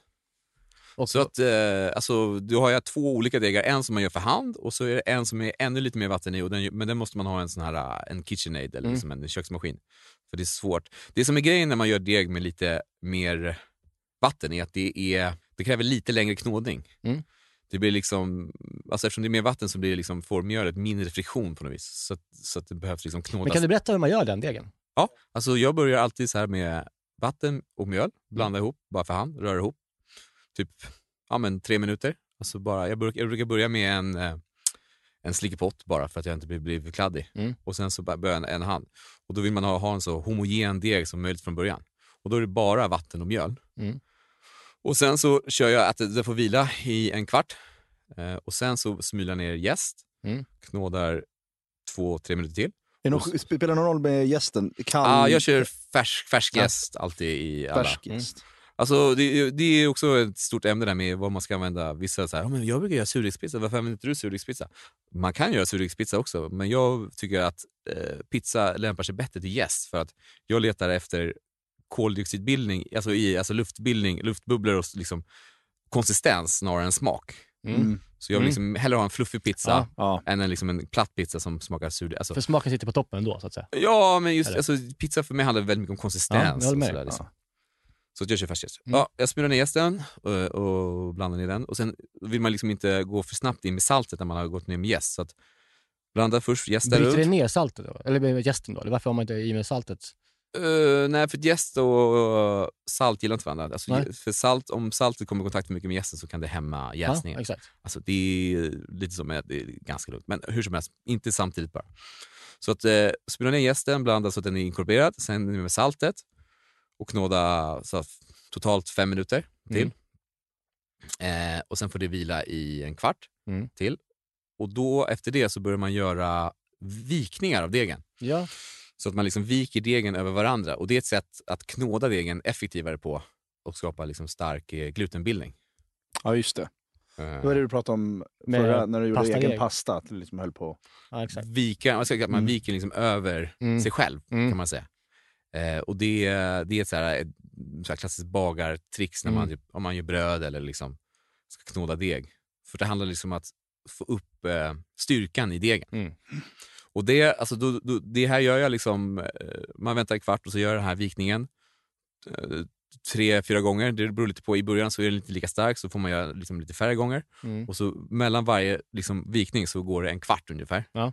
Och, Så att, eh, alltså, du har ju två olika degar, en som man gör för hand och så är det en som är ännu lite mer vatten i, och den, men den måste man ha en sån här eh, en KitchenAid eller Mm. liksom en köksmaskin. För det är svårt. Det som är grejen när man gör deg med lite mer vatten är att det, är, det kräver lite längre knådning. Mm. Det blir liksom, alltså eftersom det är mer vatten så blir det liksom, får mjölet mindre friktion på något vis. Så, att, så att det behövs liksom knådas. men kan du berätta hur man gör den degen? Ja, alltså jag börjar alltid så här med vatten och mjöl, blanda ihop bara för hand, röra ihop. Typ ja, men tre minuter. Alltså bara, jag, brukar, jag brukar börja med en, eh, en slickepott bara för att jag inte blir, blir kladdig. Mm. Och sen så börjar jag en, en hand. Och då vill man ha, ha en så homogen deg som möjligt från början. Och då är det bara vatten och mjöl. Mm. Och sen så kör jag att det det får vila i en kvart. Eh, och sen så smylar jag ner jäst, Mm. knådar två, tre minuter till. Är det någon, spelar det någon roll med gästen? Kall, Ah, jag kör färsk, färsk Ja. jäst alltid i alla. färsk gäst. Alltså, det, det är också ett stort ämne där med vad man ska använda. Vissa säger att jag brukar göra surdegspizza, varför använder inte du surdegspizza? Man kan göra surdegspizza också, men jag tycker att eh, pizza lämpar sig bättre till jäst för att jag letar efter koldioxidbildning, alltså, i, alltså luftbildning, luftbubblor och liksom konsistens snarare än smak. Mm. Så jag vill Mm. liksom hellre ha en fluffig pizza Ja. Ja. än en, liksom en platt pizza som smakar surdeg. Alltså, För smaken sitter på toppen ändå, så att säga. Ja, men just alltså, pizza för mig handlar väldigt mycket om Ja, konsistens. jag håller och sådär, liksom. Så jag kör färskjäst. Mm. Ja, jag smyrar ner jästen och, och blandar ner den. Och sen vill man liksom inte gå för snabbt in med saltet när man har gått ner med jäst. Så blanda först jästen Bryter det runt. ner saltet då? Eller med jästen då? Eller varför har man inte i med saltet? Uh, nej, för jäst och uh, salt gillar inte varandra. Alltså, för salt, om saltet kommer i kontakt för mycket med jästen så kan det hämma jäsningen. Ja, exakt. Alltså, det är lite som att det är ganska lugnt. Men hur som helst, inte samtidigt bara. Så att eh, smyra ner jästen, blanda så att den är inkorporerad, sen med saltet och knåda så totalt fem minuter till. Eh, och sen får det vila i en kvart Mm. till. Och då efter det så börjar man göra vikningar av degen. Ja. Så att man liksom viker degen över varandra. Och det är ett sätt att knåda degen effektivare på och skapa liksom stark eh, glutenbildning. ja, just det. Eh, Det var det du pratade om förra, när du gjorde pastadeg. egen pasta. Att du liksom höll på. Ja, exakt. vika, man, säga att man Mm. viker liksom över Mm. sig själv, Mm. kan man säga. Eh, och det, det är så här, ett så här klassiskt bagartrix när man, Mm. typ, om man gör bröd eller liksom ska knåda deg. För det handlar liksom om att få upp eh, styrkan i degen. Mm. Och det, alltså, då, då, det här gör jag liksom, eh, man väntar en kvart och så gör jag den här vikningen eh, tre, fyra gånger. Det beror lite på, i början så är den inte lika stark så får man göra liksom lite färre gånger. Mm. Och så mellan varje liksom, vikning så går det en kvart ungefär. Ja.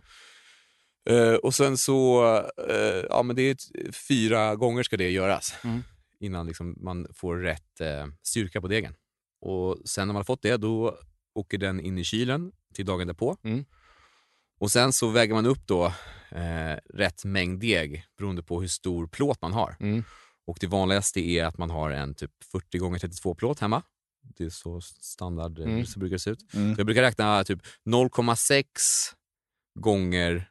Eh, och sen så, eh, ja men det är ett, fyra gånger ska det göras Mm. innan liksom, man får rätt eh, styrka på degen. Och sen när man har fått det, då åker den in i kylen till dagen därpå. Mm. Och sen så väger man upp då rätt mängd deg beroende på hur stor plåt man har. Mm. Och det vanligaste är att man har en typ 40 gånger 32 plåt hemma. Det är så standard Mm. så brukar det se ut. Mm. Jag brukar räkna typ 0,6 gånger,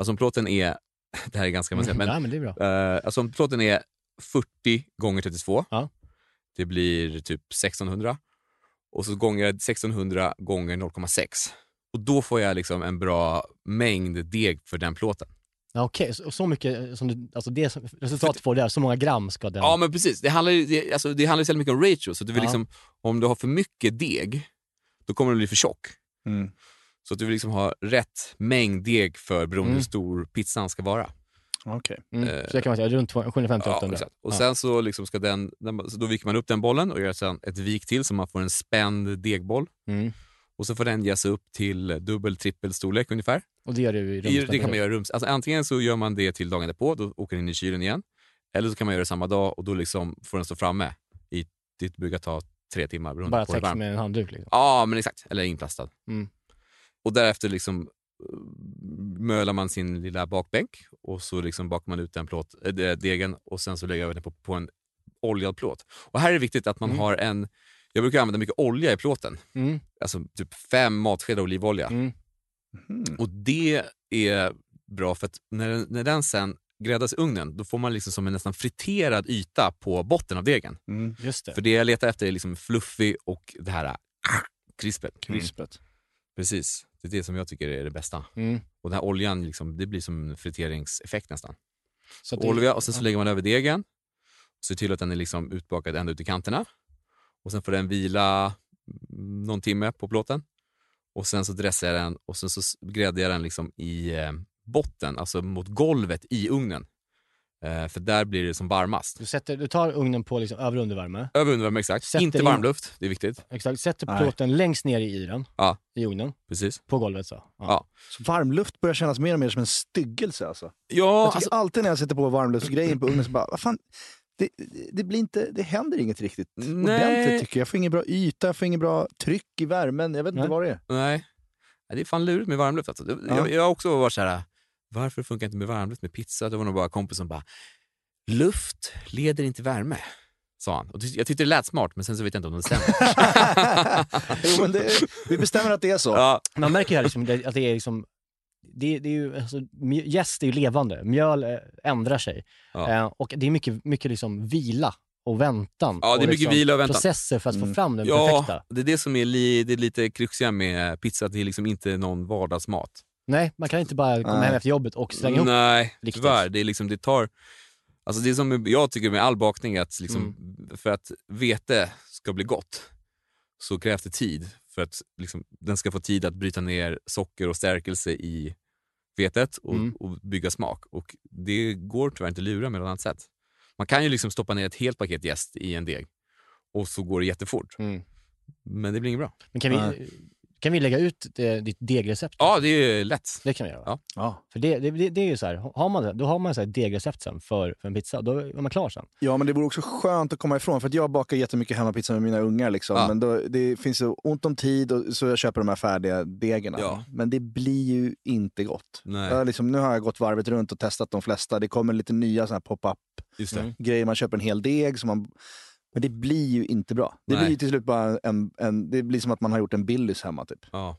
alltså om plåten är, det här är ganska avancerat, men ja, men det är bra. eh, alltså om plåten är 40 gånger 32, Ja. det blir typ 1600. Och så gånger jag 1600 gånger 0,6. Och då får jag liksom en bra mängd deg för den plåten. Ja, Okej, så, så mycket som du, alltså det resultatet får där, så många gram ska den... Ja men precis, det handlar ju det, alltså, det handlar så mycket om ratio. Så du vill Ja. liksom, om du har för mycket deg, då kommer den bli för tjock. Mm. Så att du vill liksom ha rätt mängd deg för beroende Mm. hur stor pizzan ska vara. Okej. Mm. eh, så det kan man säga, runt 750-800. Ja. Och sen så, liksom ska den, den, så då viker man upp den bollen och gör sen ett vik till så man får en spänd degboll. Mm. Och så får den ges upp till dubbel, trippel storlek ungefär. Och det gör du i I, det kan man rumstemperatur. göra rums. Alltså, antingen så gör man det till dagen därpå, då åker den in i kylen igen. Eller så kan man göra det samma dag och då liksom får den stå framme. I, det brukar ta tre timmar beroende Bara på hur täcks varmt. med en handduk liksom. Ja, men exakt. Eller inplastad. Mm. Och därefter liksom eh, mölar man sin lilla bakbänk och så liksom bakar man ut den plåt, äh, degen och sen så lägger jag den på, på en oljad plåt. Och här är det viktigt att man Mm. har en, jag brukar använda mycket olja i plåten. Mm. Alltså typ fem matskedar olivolja. Mm. Mm. Och det är bra för att när den, när den sen gräddas i ugnen, då får man liksom som en nästan friterad yta på botten av degen. Mm. Just det. För det jag letar efter är liksom fluffy och det här ah, krispet. Krispet. Precis, det är det som jag tycker är det bästa. Mm. Och den här oljan, liksom, det blir som en friteringseffekt nästan. Så det- Olja och sen så lägger man över degen. Och ser till att den är liksom utbakad ända ut i kanterna. Och sen får den vila mm, någon timme på plåten. Och sen så dressar jag den och sen så gräddar jag den liksom i eh, botten, alltså mot golvet i ugnen. Eh, för där blir det som varmast. Du, sätter, du tar ugnen på liksom över och undervärme. Över undervärme exakt. Sätter Inte in- varmluft, det är viktigt. Exakt. Sätter Nej. plåten längst ner i den, Ja. i ugnen, Precis. på golvet så. Ja. Så varmluft börjar kännas mer och mer som en styggelse. Alltså. Ja, Jag alltså, alltid när jag sätter på varmluftsgrejen på ugnen så bara, vad fan, det, det, blir inte, det händer inget riktigt Nej. ordentligt tycker jag. Jag får ingen bra yta, jag får ingen bra tryck i värmen. Jag vet inte Nej. vad det är. nej. Nej, Det är fan lurigt med varmluft. Alltså. Ja. Jag, jag har också varit så här, varför funkar inte med varmluft med pizza? Det var nog bara kompis som bara, luft leder inte värme, sa han. Och jag tyckte det lät smart, men sen så vet jag inte om det stämmer. jo, men det, vi bestämmer att det är så. ja, Man märker ju här liksom att det är liksom det, det är ju, alltså, jäst är ju levande, mjöl eh, ändrar sig. Ja. Eh, och det är mycket, mycket liksom vila och väntan. Ja, det är och mycket liksom vila och väntan. Processer för att få Mm. fram den ja perfekta. det är det som är, li, det är lite kruxiga med pizza, att det är liksom inte någon vardagsmat. Nej, man kan inte bara komma Nej. hem efter jobbet och slänga ihop. Nej, riktigt. tyvärr. Det, är liksom, det tar... Alltså det är som jag tycker med all bakning, att liksom, Mm. för att vete ska bli gott så krävs det tid. För att liksom, den ska få tid att bryta ner socker och stärkelse i vetet och, Mm. och bygga smak. Och Det går tyvärr inte att lura med något annat sätt. Man kan ju liksom stoppa ner ett helt paket jäst i en deg och så går det jättefort. Mm. Men det blir inget bra. Men kan vi, Nej. Kan vi lägga ut det, ditt degrecept? Ja, det är lätt. Det kan vi göra. Ja. Ja. För det, det, det, det är ju så här, har man då har man så här degrecept sen för, för en pizza. Då är man klar sen. Ja, men det vore också skönt att komma ifrån. För att jag bakar jättemycket hemmapizza med mina ungar. Liksom. Ja. Men då, det finns så ont om tid och så jag köper de här färdiga degarna. Ja. Men det blir ju inte gott. Nej, liksom, nu har jag gått varvet runt och testat de flesta. Det kommer lite nya såna här pop-up just det. Mm. grejer. Man köper en hel deg. Som man, men det blir ju inte bra. Det Nej. blir ju till slut bara en, en, det blir som att man har gjort en Billys hemma. Typ. Ja.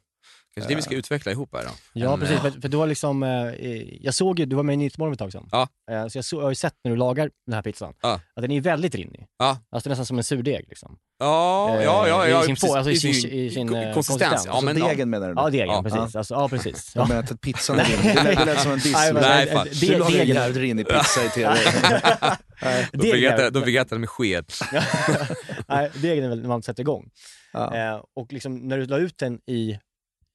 Kanske det vi ska utveckla ihop här då. Ja, En, precis. eh, För, för du har liksom, eh, jag såg ju, du var med i Nyhetsmorgon för ett tag sedan. Ja. Eh, så jag, så, jag har ju sett när du lagar den här pizzan, Ja. att den är väldigt rinnig. Ja. Alltså nästan som en surdeg liksom. Ja, Eh, ja, ja. ja i sin precis. alltså i sin- i sin, eh, konsistens. konsistens. Ja, men, alltså, ja. degen menar du? Ja, degen, Ja. precis. Alltså, ja, precis. Jag Ja. menar att pizzan är rinnig. Det lät- Det lät som en diss. Nej, men- Nej, eh, fan. det- Du lagar degen- jävligt rinnig pizza i tv. De fick äta- de fick äta den med sked. Nej, degen är väl när man sätter igång. Ja. Eh, och liksom, när du la ut den i,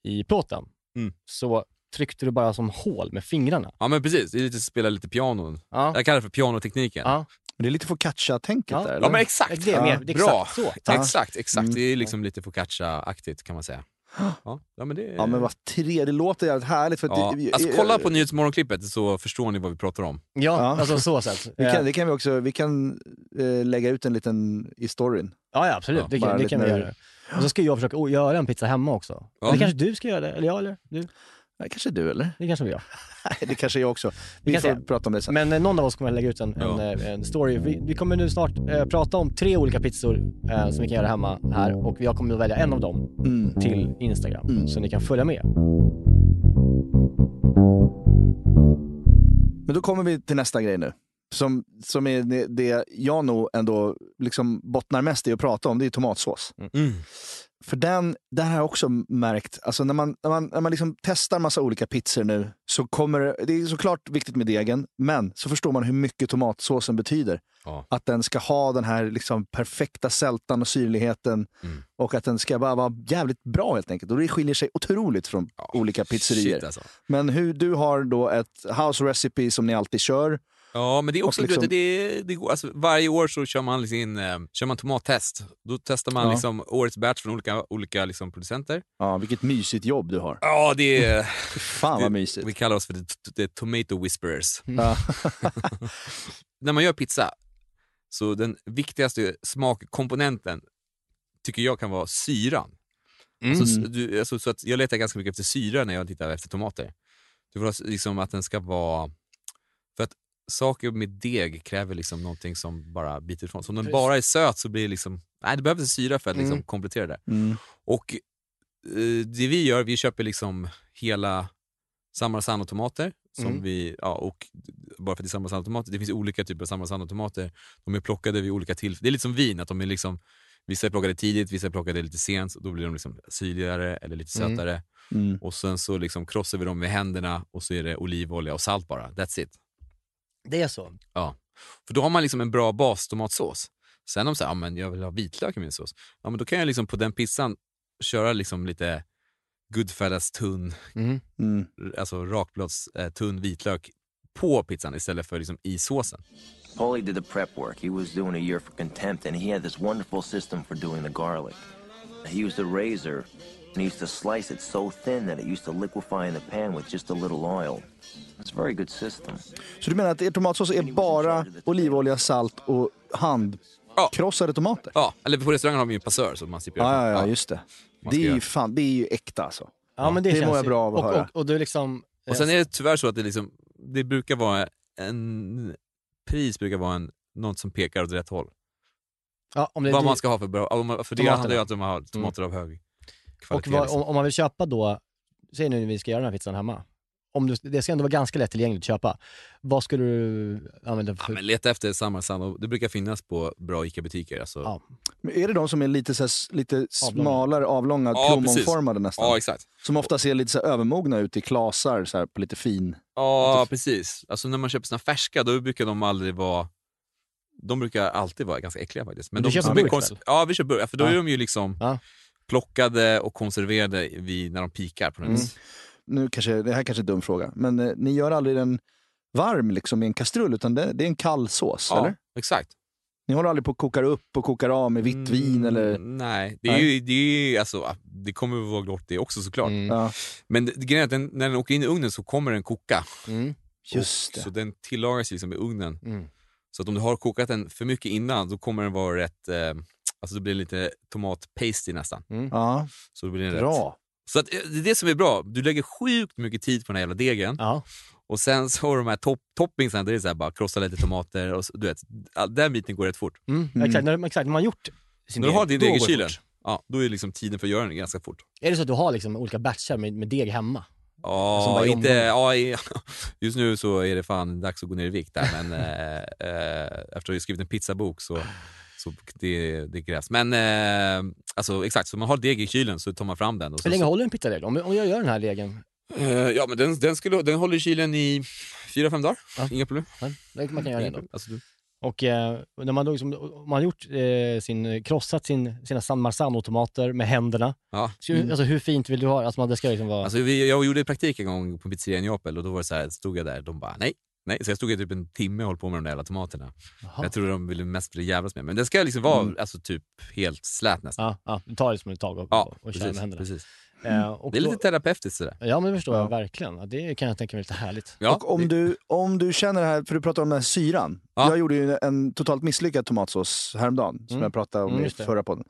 i plåten Mm. så tryckte du bara som hål med fingrarna. Ja men precis, det är lite spela lite piano. Ja. Jag kallar det för pianotekniken. Ja. Men det är lite focaccia-tänket Ja. där, Ja eller? men exakt. Det är mer, det är Bra. exakt så. Ja. Exakt, exakt. Mm. Det är liksom lite focaccia-aktigt kan man säga. Ja, ja men det Ja men vad tre, det låter jävligt härligt. För att Ja. det, Alltså kolla på Nyhetsmorgonklippet så förstår ni vad vi pratar om. Ja, Ja. alltså så sätt. Vi Eh, kan, det kan vi också, vi kan eh, lägga ut en liten i storyn. Ja, ja absolut. Ja, det det lite kan vi göra. Och så ska jag försöka göra en pizza hemma också. Ja. Eller kanske du ska göra det? Eller jag eller du? Nej, kanske du eller? Det kanske vi gör. Nej, det kanske jag också. Vi får se. prata om det sen. Men eh, någon av oss kommer att lägga ut en, Ja. en, eh, en story. Vi, vi kommer nu snart eh, prata om tre olika pizzor eh, som vi kan göra hemma här och jag kommer att välja en av dem Mm. till Instagram Mm. så ni kan följa med. Men då kommer vi till nästa grej nu. Som, som är det- jag nog ändå liksom bottnar mest i att prata om, det är tomatsås. Mm. För den, där har jag också märkt, alltså när man, när man, när man liksom testar massa olika pizzor nu, så kommer det, det är såklart viktigt med degen, men så förstår man hur mycket tomatsåsen betyder. Ja. Att den ska ha den här liksom perfekta sältan och syrligheten Mm. och att den ska bara vara jävligt bra helt enkelt. Och det skiljer sig otroligt från Ja, olika pizzerior. Shit, alltså. Men hur du har då ett house recipe som ni alltid kör. Ja, men det är också, liksom- du det, det går, alltså, varje år så kör man sin eh, kör man tomattest. Då testar man Ja. liksom årets batch från olika, olika liksom, producenter. Ja, vilket mysigt jobb du har. Ja, det är... Fan vad mysigt. Vi kallar oss för the, tomato whisperers. Ja. När man gör pizza, så den viktigaste smakkomponenten tycker jag kan vara syran. Mm. Alltså, du, alltså, så att jag letar ganska mycket efter syra när jag tittar efter tomater. Det var liksom att den ska vara... För att saker med deg kräver liksom någonting som bara biter ifrån. Så om den bara är söt så blir det liksom... Nej, det behövs syra för att liksom Mm. komplettera det. Mm. Och eh, det vi gör, vi köper liksom hela Sammarsano-tomater. Som Mm. vi, ja, och bara för att det är Sammarsano-tomater, det finns olika typer av Sammarsano-tomater. De är plockade vid olika tillfällen. Det är lite som vin, att de är liksom, vissa är plockade tidigt, vissa är plockade lite sent. Och då blir de liksom syrligare eller lite Mm. sötare. Mm. Och sen så liksom krossar vi dem med händerna och så är det olivolja och salt bara. That's it. Det är så. Ja. För då har man liksom en bra bastomatsås. Sen om så här, ja, men jag vill ha vitlök i min sås, ja, men då kan jag liksom på den pizzan köra liksom lite Goodfellas tunn, Mm. Mm. alltså rakblads eh, tunn vitlök på pizzan istället för liksom i såsen. Paulie did the prep work. He was doing a year for contempt, and he had this wonderful system for doing the garlic. He used a razor, and he used to slice it so thin that it used to liquefy in the pan with just a little oil. It's a very good system. Så du menar att er tomatsås är bara olivolja, salt och handkrossade tomater? Ja, eller på restaurangen har vi ju en passör så man slipper Ja, ja, ja, just det. Det är, ju fan, det är ju äkta alltså. Ja, men det, det känns mår jag bra av att och, höra. och, och du liksom... Och sen är det tyvärr så att det, liksom, det brukar vara en pris brukar vara en, något som pekar åt rätt håll. ja, om det Vad man ska ha för bra, för det handlar ju om att man har tomater av hög Och vad, liksom. om, om man vill köpa då, säg nu när vi ska göra den här pizzan hemma. Om du, det ska ändå vara ganska lättillgängligt att köpa. Vad skulle du använda Ja, för... men leta efter samma sand det brukar finnas på bra ICA-butiker. Alltså. Ja. Men är det de som är lite, så här, lite Avlånga. smalare, avlånga, Ja, plommonformade nästan? ja, exakt. Som ofta ser lite så här, övermogna ut i klasar, så här, på lite fin... Ja, precis. Alltså när man köper sina färska, då brukar de aldrig vara... De brukar alltid vara ganska äckliga faktiskt. Men du de köper burk? Ja, vi köper burk. För då Ja. är de ju liksom Ja. Plockade och konserverade vid, när de pikar på något Mm. vis. Nu kanske, det här kanske är en dum fråga, men eh, ni gör aldrig den varm liksom, i en kastrull, utan det, det är en kall sås, Ja, eller? exakt. Ni håller aldrig på och kokar upp och kokar av med vitt vin Mm, eller... Nej, det, är Nej. Ju, det, är, ju- alltså, det kommer att vara gott det också såklart. Mm. Ja, Men det- grejen är att den, när den åker in i ugnen så kommer den koka. Mm. just och, det. Så den tillagas liksom i ugnen. Mm. Så att om du har kokat den för mycket innan, då kommer den vara rätt... Eh, alltså det blir lite tomatpasty nästan. Ja, Så då blir den rätt. bra. Så att, eh, det är det som är bra. Du lägger sjukt mycket tid på den här jävla degen. Ja. Och sen så har du de här top toppingsen, det är så här bara krossa lite tomater och så, du vet, all- den biten går rätt fort. Mm. Exakt, när, exakt, när man har gjort sin När du har din deg i det kylen, ja, då är liksom tiden för att göra den ganska fort. Är det så att du har liksom olika batchar med, med deg hemma? Ja, inte, ja, just nu så är det fan dags att gå ner i vikt där, men eh, eh, efter att jag skrivit en pizzabok så, så det, det krävs. Men eh, alltså exakt, så man har deg i kylen så tar man fram den. Och så, Hur länge så, håller en pizzadeg? Om, om jag gör den här degen, Eh, ja, men den, den, skulle, den håller i kylen i fyra, fem dagar. Ja. Inga problem. ja, man kan göra det ändå. Alltså, du, Och eh, när man, då liksom, man har gjort eh, sin, krossat sin, sina San Marzano-tomater med händerna, ja. så, alltså, hur fint vill du ha Alltså, man, det ska liksom vara... Alltså, vi, jag gjorde praktik en gång på en pizzeria i Neapel och då var det så här, stod jag där de bara nej. Nej, så jag stod i typ en timme och höll på med de där jävla tomaterna. Jaha. Jag tror de ville mest ville jävlas med Men den ska liksom vara Mm. alltså, typ helt slät nästan. Ja, ja, du tar det som ett tag och, Ja, och, och kör precis. med händerna. precis. Eh, och Det är då- lite terapeutiskt sådär. Ja, men det förstår jag Ja. verkligen. Ja, Det kan jag tänka mig lite härligt. Ja, och om du, om du känner det här, för du pratar om den här syran. Ja. Jag gjorde ju en totalt misslyckad tomatsås häromdagen, som Mm. jag pratade om Mm, i förra podden.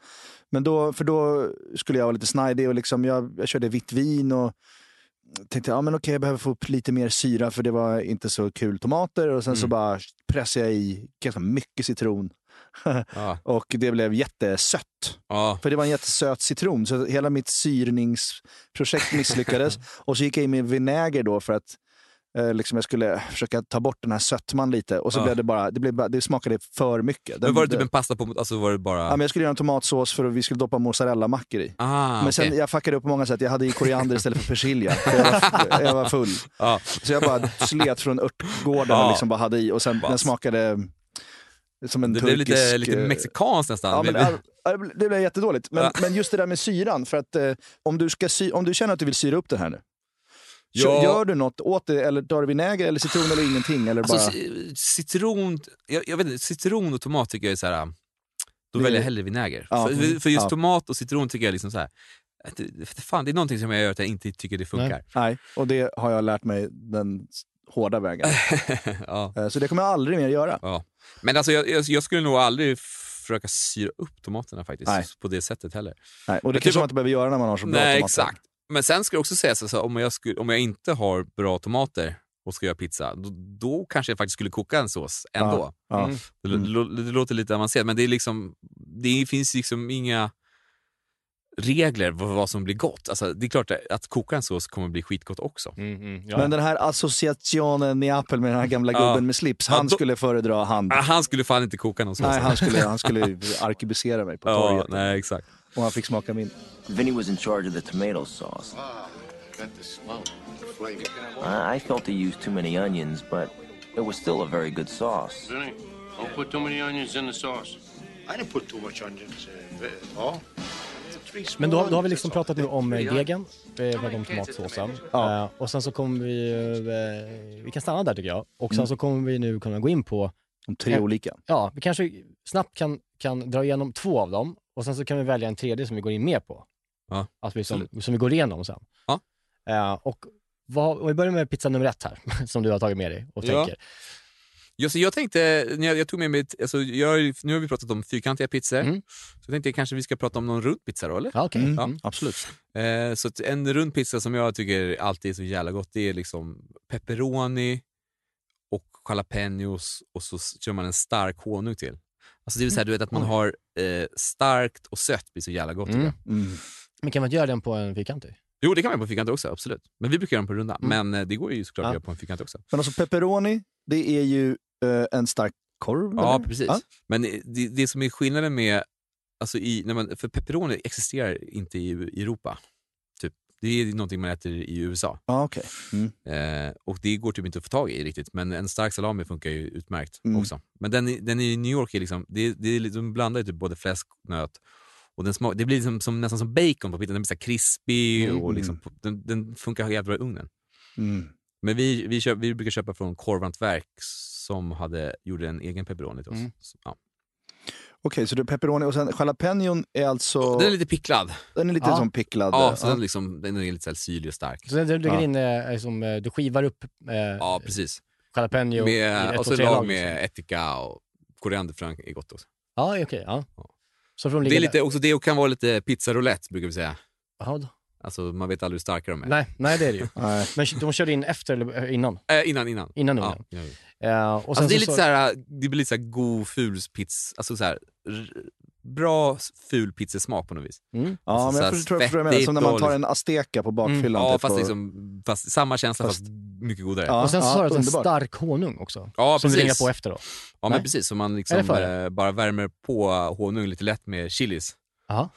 Men då, för då skulle jag vara lite snajdig och liksom, jag, jag körde vitt vin och tänkte ja, men okej, jag behöver få upp lite mer syra för det var inte så kul tomater. Och sen så Mm. bara pressade jag i ganska mycket citron. Ja, och det blev jättesött. ja. För det var en jättesöt citron, så hela mitt syrningsprojekt misslyckades. och så gick jag in med vinäger då för att eh, liksom jag skulle försöka ta bort den här sötman lite. Och så Ja. blev det bara, det, blev, det smakade för mycket. Den- Men var det typ en pasta på, alltså var det bara... Ja, men jag skulle göra en tomatsås för att vi skulle doppa mozzarella-mackor i. ah, Men sen, okej. jag fuckade upp på många sätt. Jag hade i koriander istället för persilja. För Jag var, jag var full. Ja. Så jag bara slet från örtgården och liksom bara hade i. Och sen den Bas. smakade som en Det blev turkisk... lite, lite eh, mexikanskt nästan. Ja, men, det- blev jättedåligt. Men, Ja. men just det där med syran, för att eh, om, du ska sy, om du känner att du vill syra upp det här nu, Ja. gör du något åt det? Eller tar du vinäger eller citron eller ingenting? Eller bara... Alltså, ci- citron, jag, jag vet inte, citron och tomat tycker jag är så här. Då Det- väljer jag hellre vinäger. Ja, för, mm, för just ja. tomat och citron tycker jag liksom så här. Det, fan, det är någonting som jag gör att jag inte tycker det funkar. Nej, och det har jag lärt mig den hårda vägen. ja, Eh, så det kommer jag aldrig mer göra. Ja. Men alltså, jag, jag, jag skulle nog aldrig försöka syra upp tomaterna faktiskt. Nej. På det sättet heller. Nej, och det kanske typ- man inte behöver göra när man har så bra Nej, tomater. exakt. Men sen ska det också sägas, alltså, om, jag skulle, om jag inte har bra tomater och ska göra pizza, då, då kanske jag faktiskt skulle koka en sås ändå. Ja. Mm. Det, lå- det låter lite avancerat, men det, är liksom, det finns liksom inga regler för vad som blir gott. Alltså, det är klart att koka en sås kommer bli skitgott också. Mm, mm, ja. Men den här associationen Neapel med den här gamla Ja. gubben med slips, Ja, han då- skulle föredra hand. Han skulle fan inte koka någon sås. Nej, han skulle, han skulle arkebusera mig på ja, torget. nej, exakt. Och han fick smaka min. Vinny was in charge of the tomato sauce. I felt he used too many onions, but it was still a very good sauce. Vinny, don't put too many onions in the sauce. I didn't put too much onions. Ve- oh. Men då, då har vi liksom pratat nu om eh, degen, vi har pratat om tomatsåsen. Ja. Eh, och sen så kommer vi, eh, vi kan stanna där tycker jag. Och sen så kommer vi nu kunna gå in på, De tre olika. ja, vi kanske snabbt kan, kan dra igenom två av dem och sen så kan vi välja en tredje som vi går in mer på. Ja, vi som, som vi går igenom sen. Ja. Eh, och vad, om vi börjar med pizza nummer ett här, som du har tagit med dig och Ja. tänker. Jag, så jag tänkte, när jag, jag tog med mig, alltså, jag, nu har vi pratat om fyrkantiga pizzor, Mm. så jag tänkte kanske vi ska prata om någon rund pizza då, eller? Ja, okej. Mm. Mm. Absolut. Eh, så att en rund pizza som jag tycker alltid är så jävla gott, det är liksom pepperoni och jalapenos och så kör man en stark honung till. Alltså det vill säga du vet att man har eh, starkt och sött blir så jävla gott. Mm. Mm. Men kan man inte göra den på en fyrkantig? Jo, det kan man på fyrkantig också, absolut. Men vi brukar göra den på runda. Mm. Men eh, det går ju såklart Ja. att göra på en fyrkantig också. Men alltså pepperoni, det är ju eh, en stark korv. Ja, eller? precis. Ja. Men det, det som är skillnaden med, alltså i, när man, för pepperoni existerar inte i, i Europa. Typ. Det är någonting man äter i USA. Ja, okej. Mm. Eh, och det går typ inte att få tag i riktigt, men en stark salami funkar ju utmärkt Mm. också. Men den, den i New York är liksom, det, det är liksom, de blandar ju typ både fläsk och nöt. Och den smak, det blir liksom som, nästan som bacon på pizzan, den blir så här krispig Mm. och liksom, den, den funkar jävligt bra i ugnen. Mm. Men vi, vi, köp, vi brukar köpa från Korvhantverk som hade, gjorde en egen pepperoni till oss. Mm. Så, ja. Okej, så det är pepperoni och sen jalapenon är alltså... Den är lite picklad. den är lite Ja. som picklad. Ja, så ja. Den, liksom, den är lite så syrlig och stark. Så den du lägger Ja. in, eh, är som, eh, du skivar upp eh, Ja, precis. jalapeno i Med, ett och så tre lag lag, liksom. med ättika och korianderfrön är gott också. Ja, okej. ja. Ja. Så de Det, är lite, också, det kan vara lite pizza roulette brukar vi säga. då. Alltså, man vet aldrig hur starka de är. Nej, nej, det är det ju. Men de körde in efter eller innan? Eh, innan, innan. Innan ugnen. ja, ja. Eh, och Alltså, det, är så- lite så här, det blir lite så här god ful pizza. Alltså, så här, bra ful pizzasmak på något vis. Mm. Ja, Alltså, men jag här förstår vad du menar. Som när man tar en azteca på bakfyllan. Ja, typ, fast, och- liksom, fast samma känsla fast, mycket godare. Ja, och sen så ja, har du en stark honung också. Ja, som du precis. ringar på efter då. Ja, Nej. men precis. Så man liksom eh, bara värmer på honung lite lätt med chilis. Aha.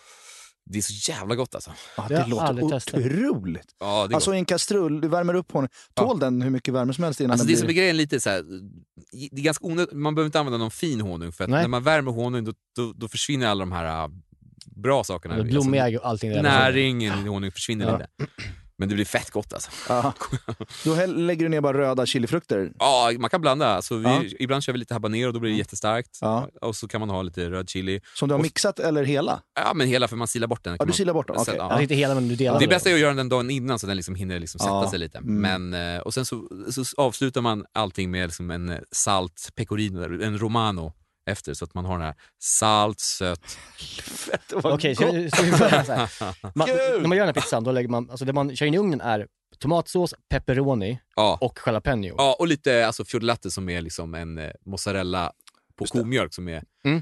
Det är så jävla gott alltså. Ja, Det låter otroligt. Ja, det Alltså i en kastrull, du värmer upp honom. Tål den hur mycket värme som helst innan Alltså den det som är blir... grejen lite så här, det är ganska onödigt, man behöver inte använda någon fin honung för när man värmer honung då, då, då försvinner alla de här äh, bra sakerna. Det blommiga och allting. där. näringen i honung försvinner Ja. lite. Men det blir fett gott alltså. Då lägger du ner bara röda chilifrukter. Ja, man kan blanda. Alltså, vi, Ja. Ibland kör vi lite habanero, då blir det jättestarkt. Ja. Och så kan man ha lite röd chili. Som du har mixat eller hela? Ja, men hela för man silar bort den. Ja, du silar bort den, okej. ja. Inte hela men du delar Det bästa är att göra den dagen innan så den liksom hinner liksom sätta sig lite. Mm. Men, eh, och sen så, så avslutar man allting med liksom en eh, salt pecorino, en romano efter så att man har den här salt, sött. Okej, så, så vi börjar så här. Man, när man gör den här pizzan, då lägger man, alltså det man kör in i ugnen är tomatsås, pepperoni Ja. och jalapeno. ja, och lite alltså, fiordilatte som är liksom en eh, mozzarella på komjölk som är... Mm.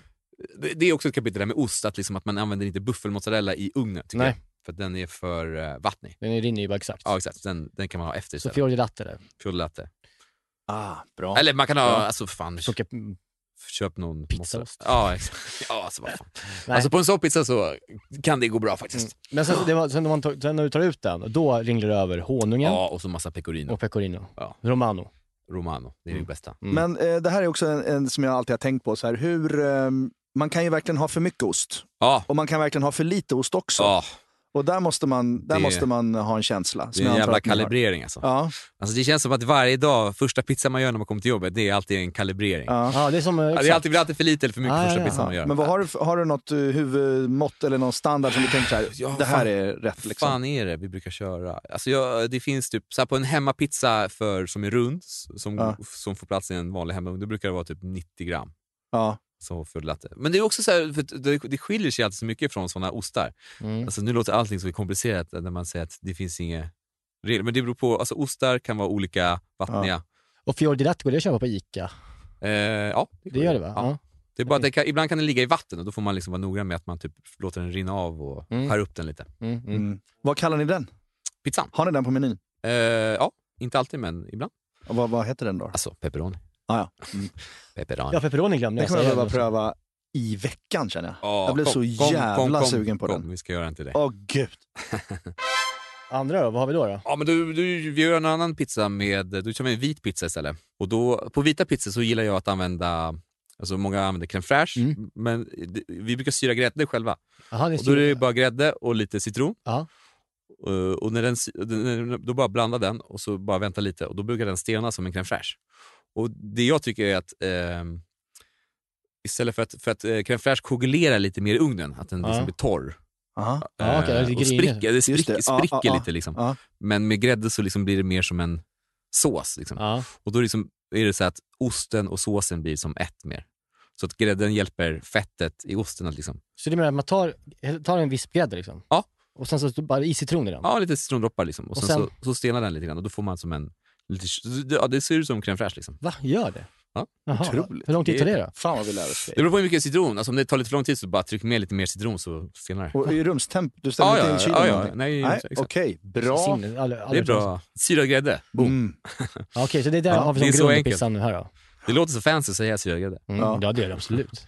Det, det är också ett kapitel där med ost, att, liksom, att man använder inte buffelmozzarella i ugnen. Tycker Nej. jag. För att den är för uh, vattnig. Den rinner ju bara exakt. Ja, exakt. Den, den kan man ha efter så istället. fiordilatte där. Fiordilatte. Ah, bra. Eller man kan ha, Ja. alltså fan, Socker, köp någon Pizzaost. Ja, exakt. Ja, alltså vad fan. Nej. Alltså på en sån pizza så kan det gå bra faktiskt. Mm. Men sen, det var, sen, när man tar, sen när du tar ut den, då ringlar du över honungen Ja, och så massa pecorino. och pecorino. Ja. Romano. Romano, det är det bästa. Mm. Men eh, det här är också en, en som jag alltid har tänkt på. Så här, hur, ehm, man kan ju verkligen ha för mycket ost. Ja, Och man kan verkligen ha för lite ost också. ja Och där måste man, där Det- måste man ha en känsla. det är en jävla kalibrering alltså. Ja, alltså. Det känns som att varje dag, första pizzan man gör när man kommer till jobbet, det är alltid en kalibrering. ja. Ja, det är som... Ja, det är alltid, blir alltid för lite eller för mycket Ah, första ja, pizzan man gör. Men vad har, du, har du något eh, huvudmått eller någon standard som du tänker så här, Ja, det här fan. är rätt liksom? fan är det vi brukar köra? Alltså jag, det finns typ, så här på en hemmapizza för, som är rund, som, Ja. som får plats i en vanlig hemmaugn, då brukar det vara typ 90 gram. Ja. Som för latte. Men det är också så här, för det, det skiljer sig alltid så mycket från sådana ostar. Mm. Alltså nu låter allting så komplicerat när man säger att det finns inga regler. Men det beror på, alltså ostar kan vara olika vattniga. Och fiordilatte går det att köpa på Ica? Eh, ja, Det gör det va? Ja. Det är bara att det kan, ibland kan den ligga i vatten och då får man liksom vara noggrann med att man typ låter den rinna av och Mm. skär upp den lite. Ja. Mm, mm. Mm. Vad kallar ni den? Pizzan? Har ni den på menyn? Eh, ja, inte alltid men ibland. Och vad, vad heter den då? Alltså pepperoni. Ah, ja. Mm. Pepperoni. Ja, pepperoni glömde Det jag kommer jag behöva pröva i veckan känner jag. Ja, jag blev kom, så kom, jävla kom, kom, sugen på kom, den. Vi ska göra en till dig. Åh gud. Andra då? Vad har vi då? då? Ja, men du, du, vi gör en annan pizza med, du kör med en vit pizza istället. Och då, på vita pizzor så gillar jag att använda, alltså många använder crème fraîche, Mm. men det- vi brukar styra grädde själva. Det är Och då är det bara grädde och lite citron. Ja. Uh, och när den, då bara blanda den och så bara vänta lite och då brukar den stelna som en crème fraîche. Och det jag tycker är att ehm, istället för att, för att eh, crème fraîche koagulerar lite mer i ugnen, att den liksom blir torr. Aha. Eh, det och griner. spricker, det spricker, det. Spricker lite liksom. Men med grädde så liksom blir det mer som en sås. Liksom. Och då är det, liksom, är det så att osten och såsen blir som ett mer. Så att grädden hjälper fettet i osten att liksom, Så det menar att man tar, tar en vispgrädde liksom? Ja. Och sen så bara i citron i den? ja, lite citrondroppar liksom. Och, Och sen, sen- så, så stelnar den lite grann och då får man som en, lite, ja det ser ut som crème fraîche liksom. Va, gör det? Ja, Jaha. otroligt. Hur lång tid tar det då? Fan vad vi lär oss Det beror på hur mycket citron, alltså om det tar lite för lång tid så bara tryck med lite mer citron så stelnar det. Och i rumstemp, du ställer Ja, inte ja, in kylen eller ja, nej, Nej. Okej, bra. Sinne, aldrig- Det är bra. Syrad grädde, boom. Mm. Ja, Okej, så det är där Ja, har vi som grund i pizzan nu här då? Det låter så fancy att säga syrad grädde. Mm, Ja. ja. det är det absolut.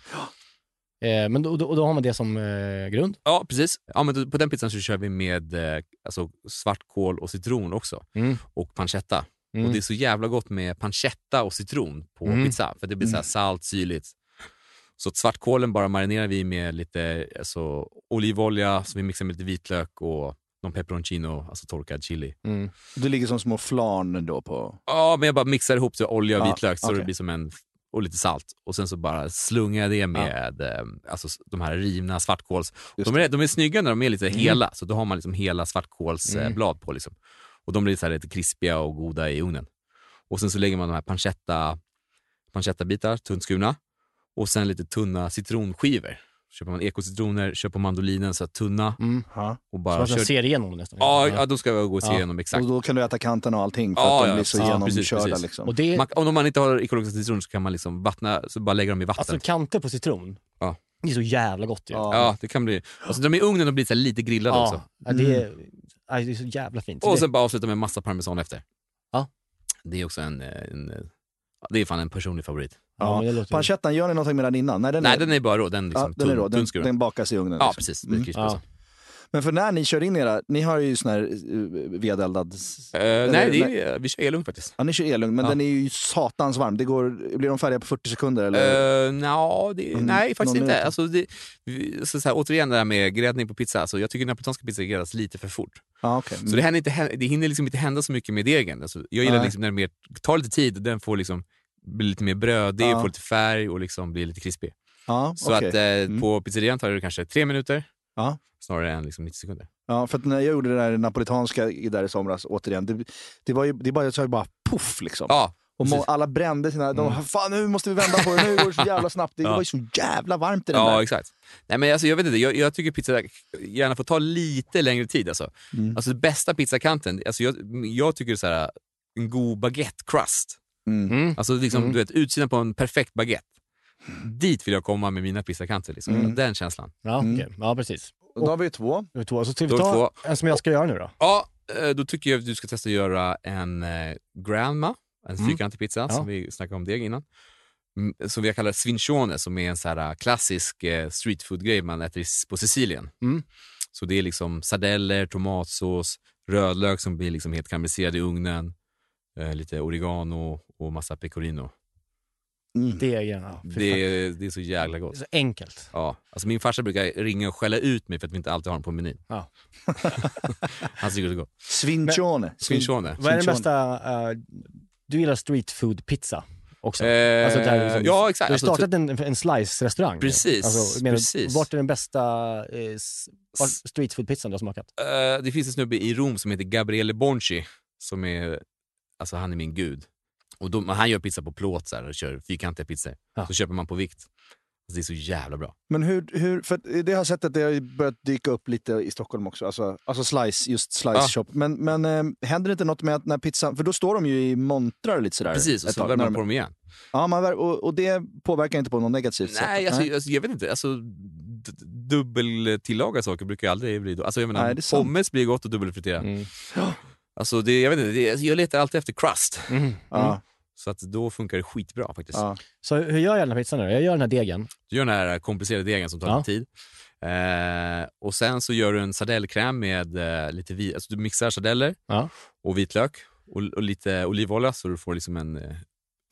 Eh, men då, då, då har man det som eh, grund? Ja, precis. Ja, men då- på den pizzan så kör vi med eh, alltså, svartkål och citron också. Mm. Och pancetta. Mm. Och det är så jävla gott med pancetta och citron på Mm. pizza. För det blir så här salt, syrligt. Så svartkålen bara marinerar vi med lite alltså, olivolja, så vi mixar med lite vitlök och någon peperoncino, alltså torkad chili. Mm. Det ligger som små flarn då på... Ja, men jag bara mixar ihop det, olja och Ja, vitlök så okej. det blir som en och lite salt. Och sen så bara slungar jag det med eh, alltså, de här rivna svartkåls... De är, de är snygga när de är lite Mm. hela, så då har man liksom hela svartkålsblad Mm. på. Liksom. Och de blir så här lite krispiga och goda i ugnen. Och sen så lägger man de här pancetta, pancetta-bitar, tunt skurna. Och sen lite tunna citronskivor. Köper man ekocitroner, köper mandolinen så här tunna Mm. Och Så bara man kör... ser igenom nästan? Ja, ja, då ska jag gå och se Ja. igenom exakt. Och då kan du äta kanterna och allting för Ja, att de blir så ja, genomkörda. precis, precis. Liksom. Och det, Man, om man inte har ekologiska citroner så kan man liksom vattna, så bara lägga dem i vatten. alltså kanter på citron? Ja. Det är så jävla gott ju. Ja. Ja, det kan bli... Och så de i ugnen och blir så här lite grillade Ja, också. ja, det, är, ja, det är så jävla fint. Och det, sen bara avsluta med massa parmesan efter. Ja. Det är också en... en ja, det är fan en personlig favorit. ja, låter, Pancettan, gör ni någonting med den innan? Nej, den Nej, är, den är bara rå. Den, ja, liksom, den är rå. Den, den bakas i ugnen. Ja, liksom. precis. Det blir Mm. Men för när ni kör in era, ni har ju sån här uh, vedeldad... Eh, eller- nej, det är, vi kör elugn faktiskt. Ja, ni kör elugn, men Ja. den är ju satans varm. Det går, blir de färdiga på 40 sekunder? Eller? Uh, no, det, Mm, nej, faktiskt inte. Alltså, det, så, så här, återigen det här med gräddning på pizza. Alltså, jag tycker napolitanska pizza gräddas lite för fort. ja, okej. Så det, inte, det hinner liksom inte hända så mycket med degen. Alltså, jag gillar liksom när det mer, tar lite tid den får liksom bli lite mer brödig, Ja. får lite färg och liksom blir lite krispig. ja, Så okej. att eh, på pizzerian tar det kanske tre minuter Ja. snarare än liksom 90 sekunder. Ja, för att när jag gjorde det där napolitanska i- där i somras, återigen, det, det var ju det bara, jag sa ju bara poff liksom. Ja, och må, alla brände sina... De, Fan nu måste vi vända på det, nu går det så jävla snabbt. Det Ja. var ju så jävla varmt i den ja där. exakt. Nej, men alltså, jag, vet inte, jag, jag tycker pizza gärna får ta lite längre tid. Alltså, Mm. alltså det bästa pizzakanten, alltså, jag, jag tycker så här, en god baguette crust. Mm. Mm. Alltså liksom, Mm. du vet, utsidan på en perfekt baguette. Dit vill jag komma med mina pizzakanter. Liksom. Mm. Den känslan. ja, Mm. okej. ja, precis. Och då har vi ju två. Det två. Så ska vi ta två. en som jag ska göra nu då? Ja, eh, då tycker jag att du ska testa att göra en eh, grandma, en Mm. fyrkantig pizza Ja. som vi snackade om deg innan. Mm, Som vi kallar svincione, som är en så här klassisk eh, street food-grej man äter på Sicilien. Mm. Så det är liksom sardeller, tomatsås, rödlök som blir liksom helt karamelliserad i ugnen, eh, lite oregano och massa pecorino. Mm. Det är ja, Det är, det är så jävla Det är gott. så enkelt. Ja, alltså min farsa brukar ringa och skälla ut mig för att vi inte alltid har den på menyn. Ja. Han tycker det är gott. Svincione. Svincione. Vad är den bästa... eh, du gillar street food pizza också? Eh, Alltså där liksom- ja, exakt. Du har Alltså, startat en, en slice-restaurang. Precis, Alltså, menar, precis. Vart är den bästa eh, street food-pizzan du har smakat? Eh, det finns en snubbe i Rom som heter Gabriele Bonci, som är, alltså han är min gud. Och då, han gör pizza på plåt så här, och kör fyrkantiga pizzor. Ja. Så köper man på vikt. Alltså, det är så jävla bra. Men hur, hur, för att det har jag sett att det har börjat dyka upp lite i Stockholm också. Alltså, alltså slice, just slice Ja. shop. Men, men eh, händer det inte något med att när pizzan, för då står de ju i montrar lite sådär. Precis, och så värmer man på dem igen. Ja, man, vär- och, och det påverkar inte på något negativt Nej, sätt? alltså, alltså, jag vet inte. Alltså, d- dubbeltillaga saker brukar ju aldrig bli... Alltså, jag menar, Nej, pommes blir gott och dubbelfriterat. Mm. Alltså, det, jag, vet inte, det, jag letar alltid efter crust. Mm. Ja, Så att då funkar det skitbra faktiskt. ja. Så hur gör jag den här pizzan nu? Jag gör den här degen. Du gör den här komplicerade degen som tar Ja. lite tid. Eh, och sen så gör du en sardellkräm med eh, lite vi, alltså du mixar sardeller Ja. och vitlök och, och lite olivolja så du får liksom en, eh,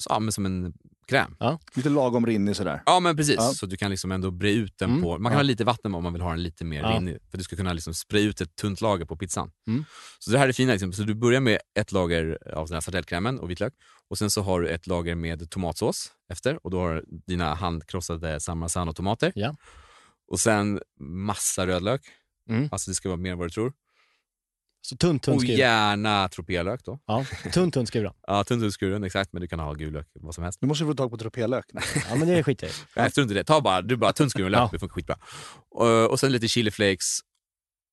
så, ja, men som en kräm. Lite lagom rinnig sådär. Ja men precis, Ja. så du kan liksom ändå bre ut den Mm. på, man kan Ja. ha lite vatten om man vill ha den lite mer Ja. rinnig. För du ska kunna liksom spray ut ett tunt lager på pizzan. Mm. Så det här är fina, liksom. så du börjar med ett lager av den här sardellkrämen och vitlök. Och sen så har du ett lager med tomatsås efter och då har du dina handkrossade Parmesan-tomater. Ja. Och sen massa rödlök. Mm. Alltså det ska vara mer än vad du tror. Så tunt, tunt Och skrivet. gärna tropélök då. Ja, tunt, tunt skrivet. Ja, tunt tunt skuren, exakt. Men du kan ha gul lök, vad som helst. Nu måste få tag på tropélök. Ja, men det skiter jag i. Nej, strunt i det. Ta bara, du bara tunt skuren lök, Ja. det funkar skitbra. Och, och sen lite chiliflakes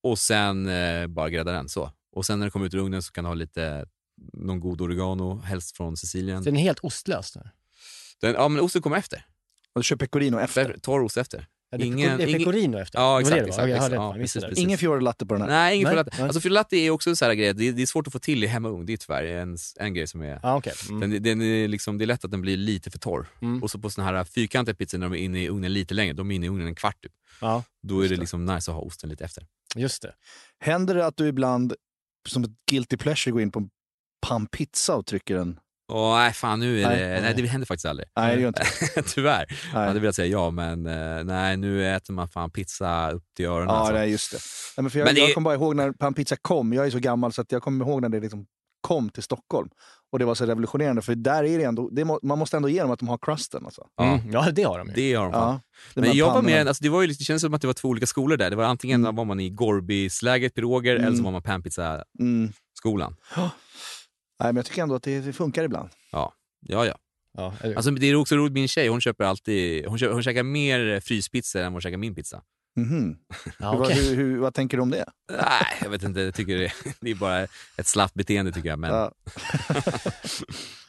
och sen eh, bara grädda den så. Och sen när det kommer ut ur ugnen så kan du ha lite, någon god oregano, helst från Sicilien. Så den är helt ostlös. Där. Den, ja men osten kommer efter. Och du kör pecorino efter. Efter. Torr ost efter. Det är Ingen- det är ingen- pecorino efter. Ja, exakt, det exakt, exakt. Ja, precis, precis. Ingen fior latte på den här. Nej, ingen Nej, fior latte. Alltså fior latte är också en sån här grej, det är, det är svårt att få till i hemmaugn. Det är tyvärr en, en grej som är... Ja, okej. Mm. Den, den är liksom, det är lätt att den blir lite för torr. Mm. Och så på såna här fyrkantiga pizzor när de är inne i ugnen lite längre, de är inne i ugnen en kvart typ. Ja, Då är det liksom nice att ha osten lite efter. just det. Händer det att du ibland, som ett guilty pleasure, går in på en panpizza och trycker en... Åh nej fan nu är Nej. det, nej det händer faktiskt aldrig. Nej, det gör inte Tyvärr. Jag Nej. hade velat säga ja men eh, nej nu äter man fan pizza upp till öronen Ja, alltså. nej, just det. Nej, men för jag, Men det jag kommer bara ihåg när panpizza kom. Jag är så gammal så att jag kommer ihåg när det liksom kom till Stockholm. Och det var så revolutionerande, för där är det ändå, det må, man måste ändå ge dem att de har crusten. Alltså. Ja. Mm. Ja, det har de ju. Det har de. Ja, Men jag var med, alltså det, var ju, det känns som att det var två olika skolor där. Det var antingen Mm. var man i Gorbis-läget, piroger, Mm. eller så var man panpizza-skolan. Mm. Nej, men jag tycker ändå att det, det funkar ibland. Ja, ja. ja. Ja, eller- Alltså, det är också roligt, min tjej hon köper alltid, hon, köper, hon käkar mer fryspizzor än hon käkar min pizza. Mhm. Ja, okej. hur, hur, vad tänker du om det? Nej, jag vet inte. Jag tycker det, det är bara ett slappt beteende tycker jag. Men Ja.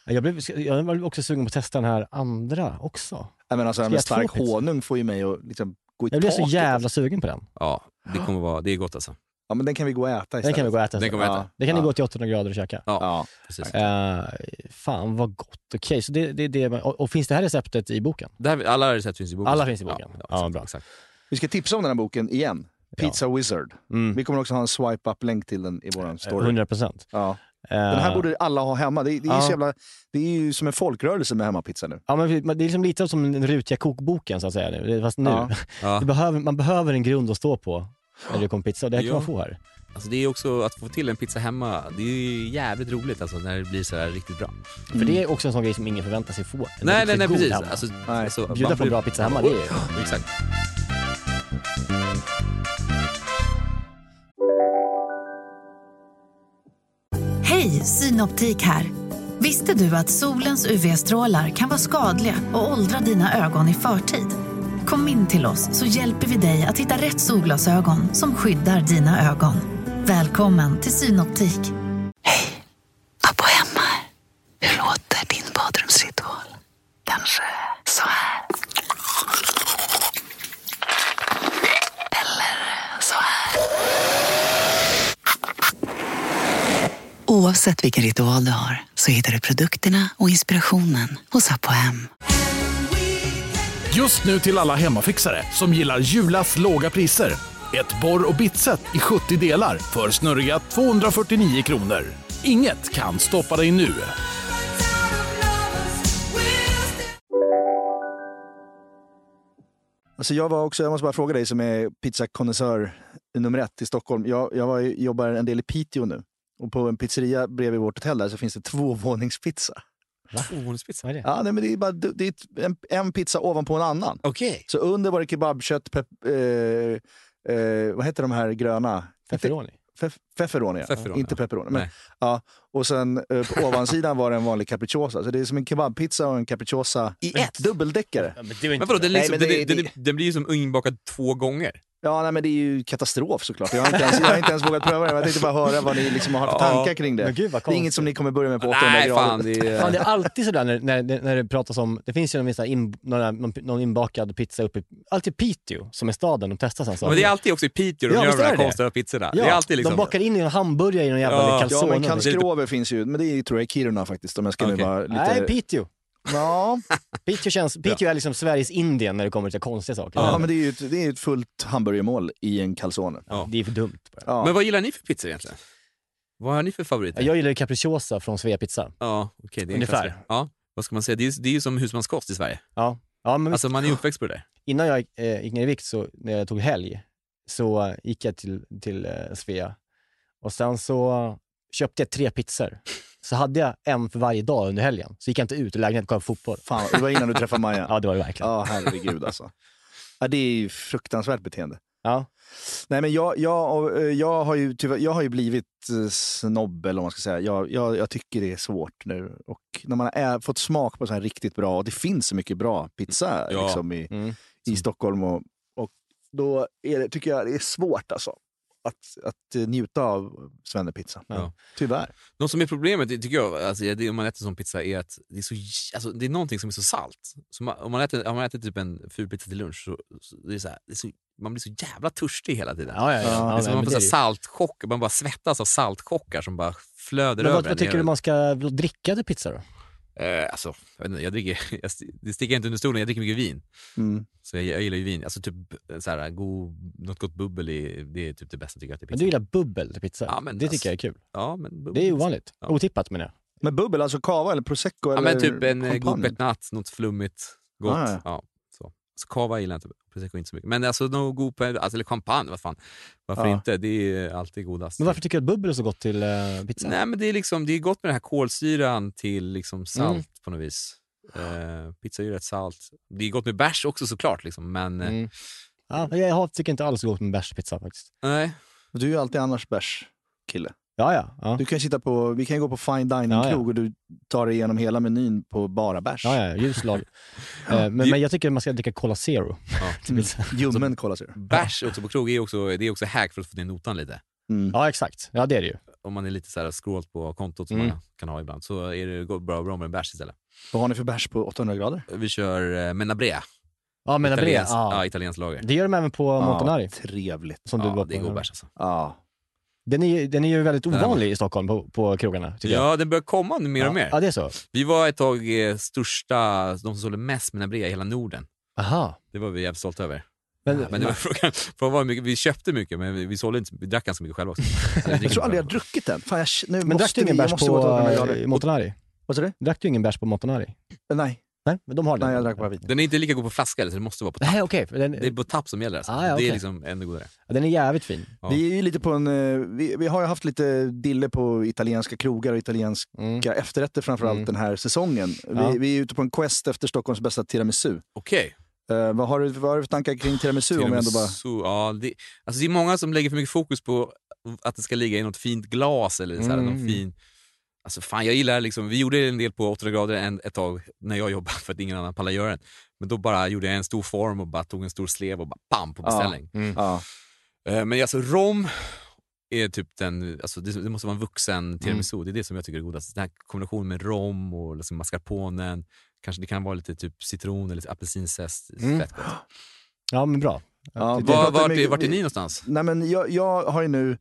Jag, blev, jag var också sugen på att testa den här andra också. Jag menar, alltså, jag stark honung får ju mig att liksom gå i Jag blev så taket. jävla sugen på den. ja, det kommer vara, det är gott alltså. Ja, men den kan vi gå och äta istället. Den kan vi gå och äta. Den kommer vi Ja. äta. Det kan ni Ja. gå till 800 grader och käka. Ja, Ja. precis. Eh, fan vad gott. Okej, så det, det, det, och, och finns det här receptet i boken? Det här, alla recept finns i boken. Alla finns i boken? Ja, Ja, exakt, bra. Exakt. Vi ska tipsa om den här boken igen. Pizza Wizard. Mm. Vi kommer också ha en swipe-up-länk till den i vår story. 100 procent. Ja. Den här borde alla ha hemma. Det, det, är Ja. så jävla, det är ju som en folkrörelse med hemmapizza nu. Ja, men det är liksom lite som den rutiga kokboken så att säga. Fast nu. Ja. Ja. Behöver, man behöver en grund att stå på när det kommer pizza och det här kan Ja. man få här. Alltså det är också att få till en pizza hemma, det är ju jävligt roligt alltså när det blir så här riktigt bra. För det är också en sån grej som ingen förväntar sig få. En Nej, nej, nej precis. hemma. Alltså, Nej. alltså, Bjuda på en blir- bra pizza hemma, det är Exakt. Hej, Synoptik här. Visste du att solens UV-strålar kan vara skadliga och åldra dina ögon i förtid? Kom in till oss så hjälper vi dig att hitta rätt solglasögon som skyddar dina ögon. Välkommen till Synoptik. Hej, Abbo hemma. Hur låter din badrumsritual? Kanske så här? Eller så här? Oavsett vilken ritual du har så hittar du produkterna och inspirationen hos Apohem. Just nu till alla hemmafixare som gillar Julas låga priser. Ett borr och bitset i 70 delar för snurriga 249 kronor. Inget kan stoppa dig nu. Alltså jag, var också, jag måste bara fråga dig som är pizzakonnässör nummer ett i Stockholm. Jag, jag var, jobbar en del i Piteå nu. Och på en pizzeria bredvid vårt hotell där så finns det tvåvåningspizza. Tvåvåningspizza? Vad är det? Ja, nej, men det är, bara, det är en, en pizza ovanpå en annan. Okej. Så under var det kebabkött, pep, eh, eh, vad heter de här gröna? Pepperoni. Fef, feferoni, ja. Feferoni, inte ja. pepperoni. Men, Nej. ja. Och sen eh, på ovansidan var det en vanlig capricciosa. Så det är som en kebabpizza och en capricciosa I ett? Dubbeldäckare. Ja, men Men vadå, den, Nej, liksom, men den, det- den, det- den, den blir ju som inbakad två gånger. Ja, nej, men det är ju katastrof såklart. Jag har inte ens, jag har inte ens vågat pröva det. Jag tänkte bara höra vad ni liksom har för Ja. tankar kring det. Men gud, det är inget som ni kommer börja med på 800 Nej, grader. fan. Det är, Fan, det är alltid sådär när, när, när det pratas om, det finns ju någon, in, någon, någon, inbakad pizza uppe i, alltid Piteå som är staden de testar sen. Så. men det är alltid också i Piteå de Ja, gör de är här det. konstiga pizzorna. ja, det är alltid liksom... De bakar in i en hamburgare i någon jävla Ja. Ja, calzone. men och- Karlskrover finns ju, men det är, tror jag i Kiruna faktiskt. Om jag skulle Okej. vara lite... Nej, Piteå. Ja, Piteå, känns, Piteå är liksom Sveriges Indien när det kommer till konstiga saker. ja, men det är ju ett, det är ett fullt hamburgermål i en calzone. Ja. Det är för dumt. Bara. Ja. Men vad gillar ni för pizzor egentligen? Vad har ni för favoriter? Jag gillar ju capricciosa från Svea Pizza. Ja, okej. det är Ungefär. klassiker. Ja, vad ska man säga? Det är, det är ju som husmanskost i Sverige. Ja. Ja, men Alltså man är uppväxt på det där. innan jag eh, gick ner i vikt, så, när jag tog helg, så gick jag till, till eh, Svea. Och sen så köpte jag tre pizzor. Så hade jag en för varje dag under helgen. Så gick jag inte ut i lägenheten och kollade på fotboll. Fan, det var innan du träffade Maja. Ja, det var det verkligen. Ja, herregud alltså. Ja, det är ju fruktansvärt beteende. Ja. Nej, men jag, jag, eh, jag, har ju, tyvärr, jag har ju blivit eh, snobb, eller vad man ska säga. Jag, jag, jag tycker det är svårt nu. Och när man har fått smak på så här riktigt bra, och det finns så mycket bra pizza Ja. liksom, i, Mm. i Stockholm, och, och då är det, tycker jag det är svårt alltså, att, att eh, njuta av svennepizza. Ja. Tyvärr. Något som är problemet, tycker jag, alltså, det, om man äter sån pizza, är att det är, så, alltså, det är någonting som är så salt. Så man, om, man äter, om man äter typ en fulpizza till lunch, så, så, det är så här, det är så, man blir så jävla törstig hela tiden. Ja, ja, ja. Ja, nej, man får saltchock, man bara svettas av saltchockar som bara flöder Men över vad, vad en tycker du man ska dricka till pizza då? Eh, alltså, jag, inte, jag dricker, jag, det sticker inte under stolen, jag dricker mycket vin. Mm. Så jag, jag gillar ju vin. Alltså typ så här, god, något gott bubbel, är, det är typ det bästa tycker jag till Men pizza. du gillar bubbel till pizza? Ja, men det alltså- tycker jag är kul. Ja, men bubbel, Det är ovanligt. Ja. Otippat menar jag. Men bubbel, alltså cava eller prosecco? Ja, eller men typ en eh, god petnat, något flummigt, gott. Ah, ja. Ja. så. Så cava gillar jag inte, prosecco inte så mycket. Men alltså någon god, alltså, eller champagne, vad fan. Varför Ja. inte? Det är alltid godast. Men varför tycker du att bubbel är så gott till eh, pizza? Nej men det är liksom, det är gott med den här kolsyran till liksom salt Mm. på något vis. Eh, pizza är ju rätt salt. Det är gott med bärs också såklart liksom, men eh, Mm. Ja, jag har- tycker inte alls gott med bärspizza faktiskt. nej. Du är ju alltid annars bärs, kille. Ja, ja. ja. Du kan sitta på, vi kan gå på fine dining-krog Ja, ja. och du tar dig igenom hela menyn på bara bärs. Ja, ja, ljus lag. Eh, men, men jag tycker man ska dricka Cola Zero. Mm. Ljummen Cola Zero. Bärs också på krog är också, det är också hack för att få ner notan lite. Mm. Ja, exakt. Ja, det är det ju. Om man är lite så här scrollt på kontot som Mm. man kan ha ibland så är det bra, bra med en bärs istället. Vad har ni för bärs på 800 grader? Vi kör eh, Menabrea. Ja, men Italiens, ja. ja, italienskt lager. Det gör de även på Montanari. Trevligt. Som du ja, var det är god bärs alltså. Ja. Den är, ju- den är ju väldigt ovanlig i Stockholm på, på krogarna. tycker jag. Ja, den börjar komma nu mer ja. och mer. Ja, det är så. Vi var ett tag eh, största, de som sålde mest Menabrea i hela Norden. Aha. Det var vi jävligt stolta över. Men, Men det var frågan, för vad mycket, vi köpte mycket men vi, vi sålde inte, vi drack ganska mycket själva också. Jag tror aldrig jag har druckit den. Fan, jag, nu men drack du ingen bärs på gå till 800 eh. Montanari? Vad sa du? Drack du ingen bärs på Montanari? Nej. Nej, men de har den. Nej, jag drack bara vin. Den är inte lika god på flaska eller, så det måste vara på tapp. Nej, för den, Det är på tapp som gäller alltså. Ah, ja, Det okej. är liksom ännu godare. ja, den är jävligt fin. Ja. Vi är ju lite på en, eh, vi, vi har ju haft lite dille på italienska krogar och italienska Mm. efterrätter framförallt Mm. den här säsongen. Ja. Vi, vi är ute på en quest efter Stockholms bästa tiramisu. Okej. Eh, vad, har du, vad har du för tankar kring tiramisu? Om jag ändå bara... Tiramisu, ja, det, alltså det är många som lägger för mycket fokus på att det ska ligga i något fint glas eller så här, Mm. någon fin... Alltså fan, jag gillar liksom, vi gjorde en del på 800 grader en, ett tag när jag jobbade för att ingen annan pallade göra den. Men då bara gjorde jag en stor form och bara tog en stor slev och bara bam på beställning. Mm. Ja. Eh, Men alltså rom är typ den, alltså det, det måste vara en vuxen tiramisu, det är det som jag tycker är godast. Den här kombinationen med rom och liksom mascarponen, kanske det kan vara lite typ citron eller apelsinzest. Mm. Fett gott. Ja, men bra. Ja, vi Var, vart, är, mycket- vart är ni någonstans? Nej, men jag, jag har ju nu,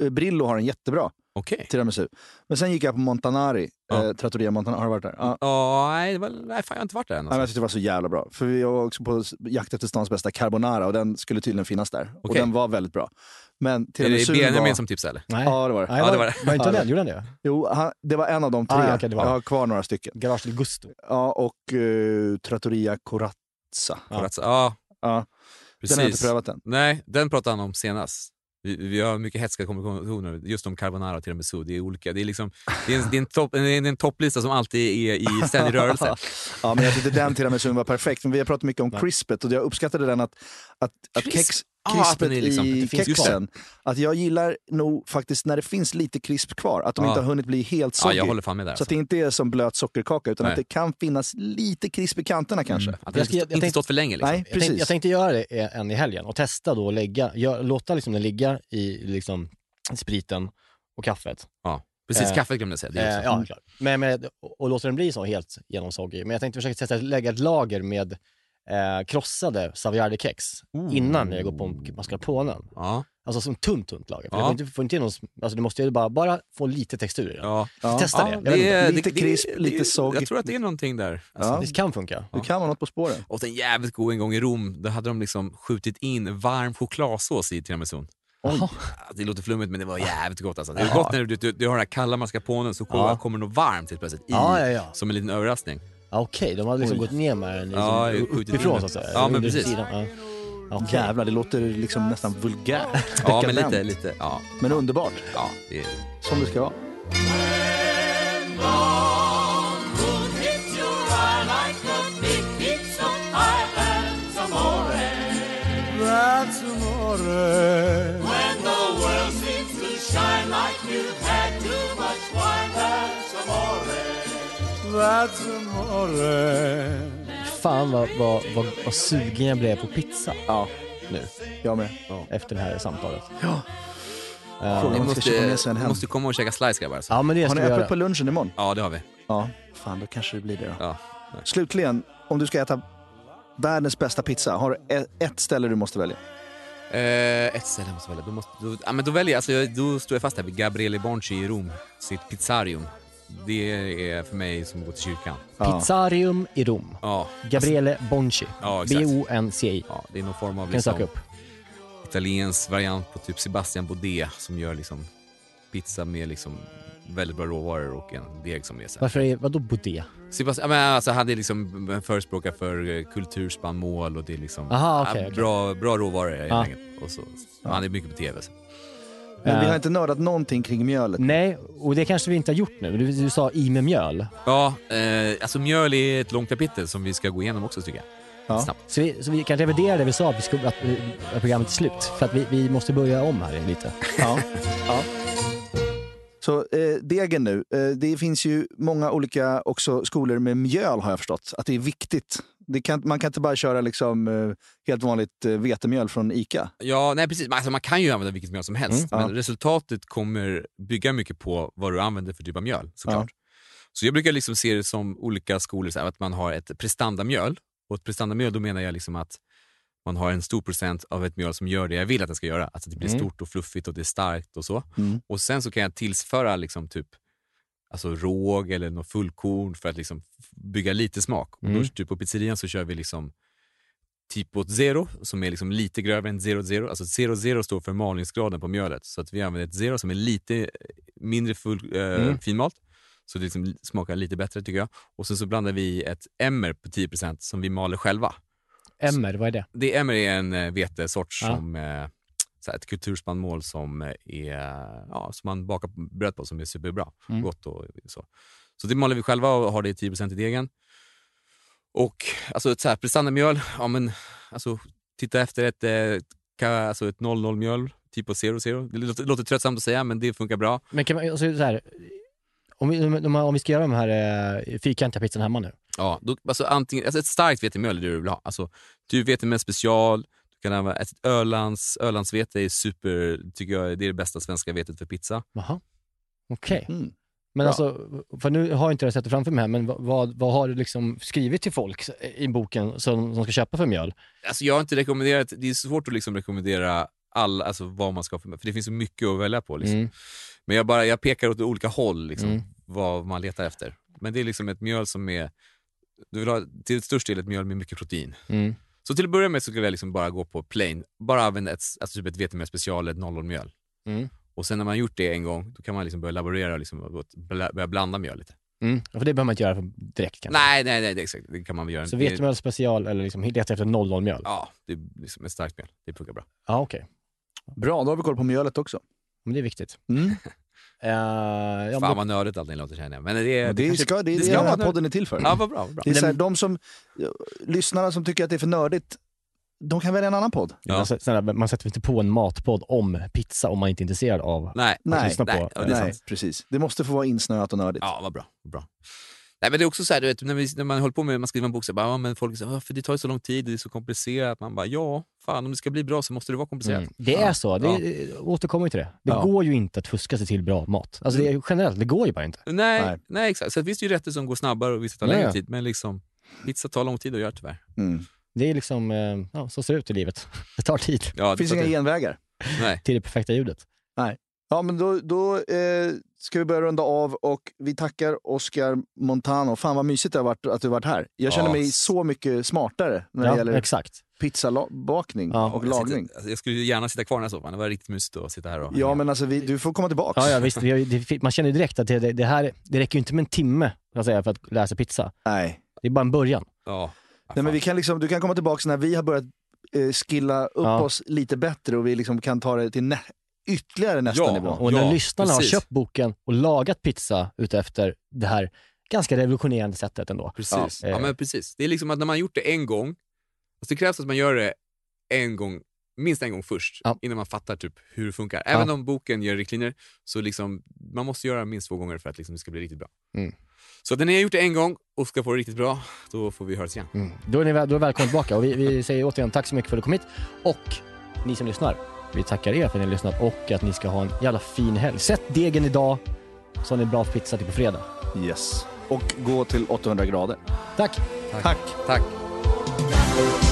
eh, Brillo har en jättebra Okej. tiramisu. Men sen gick jag på Montanari, Ja. eh, Trattoria Montanari. Har du varit där? Ja. Ja, nej, det var, nej, fan, jag har inte varit där än. Nej, men jag Alltså. tyckte det var så jävla bra. För vi var också på jakt efter stans bästa carbonara och den skulle tydligen finnas där. Och Okej. den var väldigt bra. Men Är det tiramisu Benjamin var... som tipsade eller? Nej. Ja, det var det. Nej, Ja, det var, var var det. inte den? Gjorde den det? Jo, han, det var en av de tre. Ah, okej, det var jag det. har kvar några stycken. Garage del Gusto. Ja, och uh, Trattoria Corazza. Ja. Corazza. Ja, Ja, precis. den har jag inte prövat än. Nej, den pratade han om senast. Vi, vi har mycket hätska kombinationer just om carbonara och tiramisu. Det är olika. Det är, liksom, det är en, det är en, topp, är en topplista som alltid är i ständig rörelse. Ja, men jag tyckte den tiramisun var perfekt. Men vi har pratat mycket om crispet och jag uppskattade den att, att, att Crisp? Kex, Ah, att liksom- i det finns kexen. Att jag gillar nog faktiskt när det finns lite krisp kvar. Att de Ja. inte har hunnit bli helt soggy. jag håller fan med där. Så att Alltså. det inte är som blöt sockerkaka utan Nej. att det kan finnas lite krisp i kanterna kanske. Att Jag den ska- jag inte, tänkte- stått för länge. Liksom. Nej, Jag precis. tänkte, jag tänkte göra det en i helgen och testa då och lägga, gör, låta liksom den ligga i liksom spriten och kaffet. Ja, precis. Eh, Kaffet glömde jag säga. Det Eh, ja, klart. Men, men, och låta den bli så helt genomsoggy. Men jag tänkte försöka testa att lägga ett lager med eh, krossade Savoiardi-kex innan jag går på mascarponen. Ja, Alltså som tunt, tunt lager. För Ja. det får inte, får inte någon, alltså du måste ju bara, bara få lite textur i den. ja. Ja. Testa Ja, det. Inte. är- Lite krisp, lite det- sogg. Jag tror att det är någonting där. Alltså, Ja. Det kan funka. Det kan vara något på spåren. Åt en jävligt god en gång i Rom. Då hade de liksom skjutit in varm chokladsås i tiramisun. Jaha. Det låter flummigt men det var jävligt gott alltså. Det är gott när du, du, du har den här kalla mascarponen så kommer, Ja. kommer något varmt helt plötsligt i, Ja, ja, ja. som en liten överraskning. Ja, Okej, de hade liksom Oj. gått ner med den Ja, liksom, in uppifrån så att säga. Ja, men precis. sidan, Ja. Okej. Jävlar, det låter liksom nästan vulgärt. Ja, men lite, lite, ja. Men underbart. ja det är, Som det ska vara. Fan vad, vad, vad, vad sugen jag blev på pizza Ja, nu jag med. efter det här samtalet. Ja. Ja, Frågan ni måste, måste komma och käka slice grabbar. Ja men det Har ni öppet göra. på lunchen imorgon? Ja, det har vi. Ja. Fan, då kanske det blir det då. Ja. Slutligen, om du ska äta världens bästa pizza, har du e- ett ställe du måste välja? Eh, ett ställe måste jag välja. Då, måste, då, ja, men då väljer jag, alltså, då står jag fast här vid Gabriele Bonci i Rom, sitt pizzarium. Det är för mig som att gå till kyrkan. Ja. Pizzarium i Rom. Ja, Gabriele Bonci. ja exakt. B-O-N-C-I. Ja, det är någon form av Kan du söka liksom, upp. italiensk variant på typ Sebastian Baudet som gör liksom pizza med liksom väldigt bra råvaror och en deg som är så här. Varför är, vadå boudet? Sebastian, ja, men alltså, han är liksom en förespråkare för eh, kulturspannmål och det är liksom Aha, okej, ja, okej. bra, bra råvaror helt Ja. enkelt. Och så, Han är mycket på tv. Så. Men vi Eh, har inte nördat någonting kring mjölet. Nej, och det kanske vi inte har gjort nu. Du, du sa i med mjöl. Ja, eh, alltså mjöl är ett långt kapitel som vi ska gå igenom också tycker jag. Ja. Snabbt. Så vi, så vi kan revidera det vi sa, att, vi ska, att, att programmet är slut. För att vi, vi måste börja om här lite. Ja. ja. Så eh, degen nu. Eh, det finns ju många olika också skolor med mjöl har jag förstått. Att det är viktigt. Kan, man kan inte bara köra liksom, eh, helt vanligt eh, vetemjöl från Ica. Ja, nej precis. Alltså, man kan ju använda vilket mjöl som helst, Mm. men Ja. resultatet kommer bygga mycket på vad du använder för typ av mjöl såklart. Så jag brukar liksom se det som olika skolor, så här, att man har ett prestandamjöl. Och ett prestandamjöl, då menar jag liksom att man har en stor procent av ett mjöl som gör det jag vill att det ska göra. Alltså det blir Mm. stort och fluffigt och det är starkt och så. Mm. Och sen så kan jag tillföra liksom typ alltså råg eller något fullkorn för att liksom bygga lite smak. Och Mm. då, typ på pizzerian så kör vi liksom typo zero som är liksom lite grövre än zero zero. Alltså zero zero står för malningsgraden på mjölet. Så att vi använder ett zero som är lite eh, mindre full, eh, Mm. finmalt. Så det liksom smakar lite bättre tycker jag. Och sen så blandar vi ett emmer på 10% som vi maler själva. Emmer, vad är det? Det emmer är en eh, vetesort Ja. som eh, här, ett kulturspannmål som eh, är ja, som man bakar bröd på som är superbra. Mm. Gott och så. Så det maler vi själva och har det i 10% i degen. Och alltså ett så här prestandamjöl, ja men alltså titta efter ett, eh, ka- alltså ett 00-mjöl, typ 00. Det låter, låter tröttsamt att säga men det funkar bra. Men kan man, alltså, så här, om, vi, om, vi ska göra de här eh, fyrkantiga pizzan hemma nu. Ja, då, alltså antingen, alltså ett starkt vetemjöl är det du vill ha. Alltså, du vetemjöl special, kan använda ett Ölands, Ölandsvete är super, tycker jag, det är det bästa svenska vetet för pizza. Jaha, okej. Mm. Men Bra. alltså, för nu har jag inte jag sett det framför mig här, men vad, vad, vad har du liksom skrivit till folk i boken som, som ska köpa för mjöl? Alltså jag har inte rekommenderat, det är svårt att liksom rekommendera all, alltså vad man ska för för det finns så mycket att välja på. Liksom. Mm. Men jag, bara, jag pekar åt olika håll liksom, Mm. vad man letar efter. Men det är liksom ett mjöl som är, du vill ha till störst del ett mjöl med mycket protein. Mm. Så till att börja med så skulle jag liksom bara gå på plain, bara använda ett, alltså typ ett vetemjöl special, ett 00-mjöl. Mm. Och sen när man har gjort det en gång, då kan man liksom börja laborera och liksom börja blanda mjöl lite. Mm. För det behöver man inte göra direkt kanske. Nej, nej, nej, det, exakt. Det kan man väl göra. Så vetemjöl special eller liksom leta efter 00-mjöl? Ja, det är liksom ett starkt mjöl. Det funkar bra. Ja, okej. Bra, då har vi koll på mjölet också. Men det är viktigt. Mm. Eh, ja, Fan vad nördigt allting låter känner jag. Men det, Och det, kanske- ska, det, det det ska vara podden är till för. Ja, vad bra. Vad bra. Det är så här, de som, lyssnarna som tycker att det är för nördigt, de kan välja en annan podd. Ja. Alltså, snälla, man sätter inte på en matpodd om pizza om man inte är intresserad av Nej, att Nej, lyssna nej, på. det Nej, precis. Det måste få vara insnöat och nördigt. Ja, vad bra. Vad bra. Nej, men det är också så här, du vet, när, vi, när man håller på med man skriver en bok, så bara, ja, men folk säger för det tar ju så lång tid, det är så komplicerat. Man bara, ja, fan om det ska bli bra så måste det vara komplicerat. Mm. Det är så. Det är, återkommer till det. Det Ja. går ju inte att fuska sig till bra mat. Alltså det är, generellt, det går ju bara inte. Nej, Nej. nej. exakt. Så finns det ju rätter som går snabbare och vissa tar Ja, längre ja. tid. Men liksom, pizza tar lång tid att göra tyvärr. Mm. Det är liksom, eh, ja, så ser det ut i livet. Det tar tid Ja, Det finns inga genvägar. Nej. till det perfekta ljudet. Ja, men då, då eh, ska vi börja runda av och vi tackar Oscar Montano. Fan vad mysigt det har varit att du har varit här. Jag känner Ja. mig så mycket smartare när det Ja, gäller exakt. pizzabakning Ja, och Jag, lagning. sitter, alltså, jag skulle gärna sitta kvar i den här soffan. Det var riktigt mysigt att sitta här och Ja, men alltså vi, du får komma tillbaks. Ja, ja visst. Det, man känner ju direkt att det, det, det här, det räcker ju inte med en timme att säga, för att lära sig pizza. Nej. Det är bara en början. Ja. Nej, men vi kan liksom, du kan komma tillbaks när vi har börjat eh, skilla upp Ja. oss lite bättre och vi liksom kan ta det till nä- ytterligare nästa Ja. nivå. Och när Ja, lyssnarna precis. har köpt boken och lagat pizza utefter det här ganska revolutionerande sättet ändå. Precis. Ja. Ja, men precis. Det är liksom att när man har gjort det en gång, alltså det krävs att man gör det en gång, minst en gång först, Ja. innan man fattar typ hur det funkar. Även Ja. om boken ger riktlinjer, så liksom, man måste göra minst två gånger för att liksom det ska bli riktigt bra. Mm. Så när ni har gjort det en gång och ska få det riktigt bra, då får vi höras igen. Mm. Då är ni väl, då är välkomna tillbaka och vi, vi säger återigen tack så mycket för att du kom hit. Och ni som lyssnar, vi tackar er för att ni har lyssnat och att ni ska ha en jävla fin helg. Sätt degen idag så har ni bra pizza till på fredag. Yes. Och gå till 800 grader. Tack! Tack. Tack. Den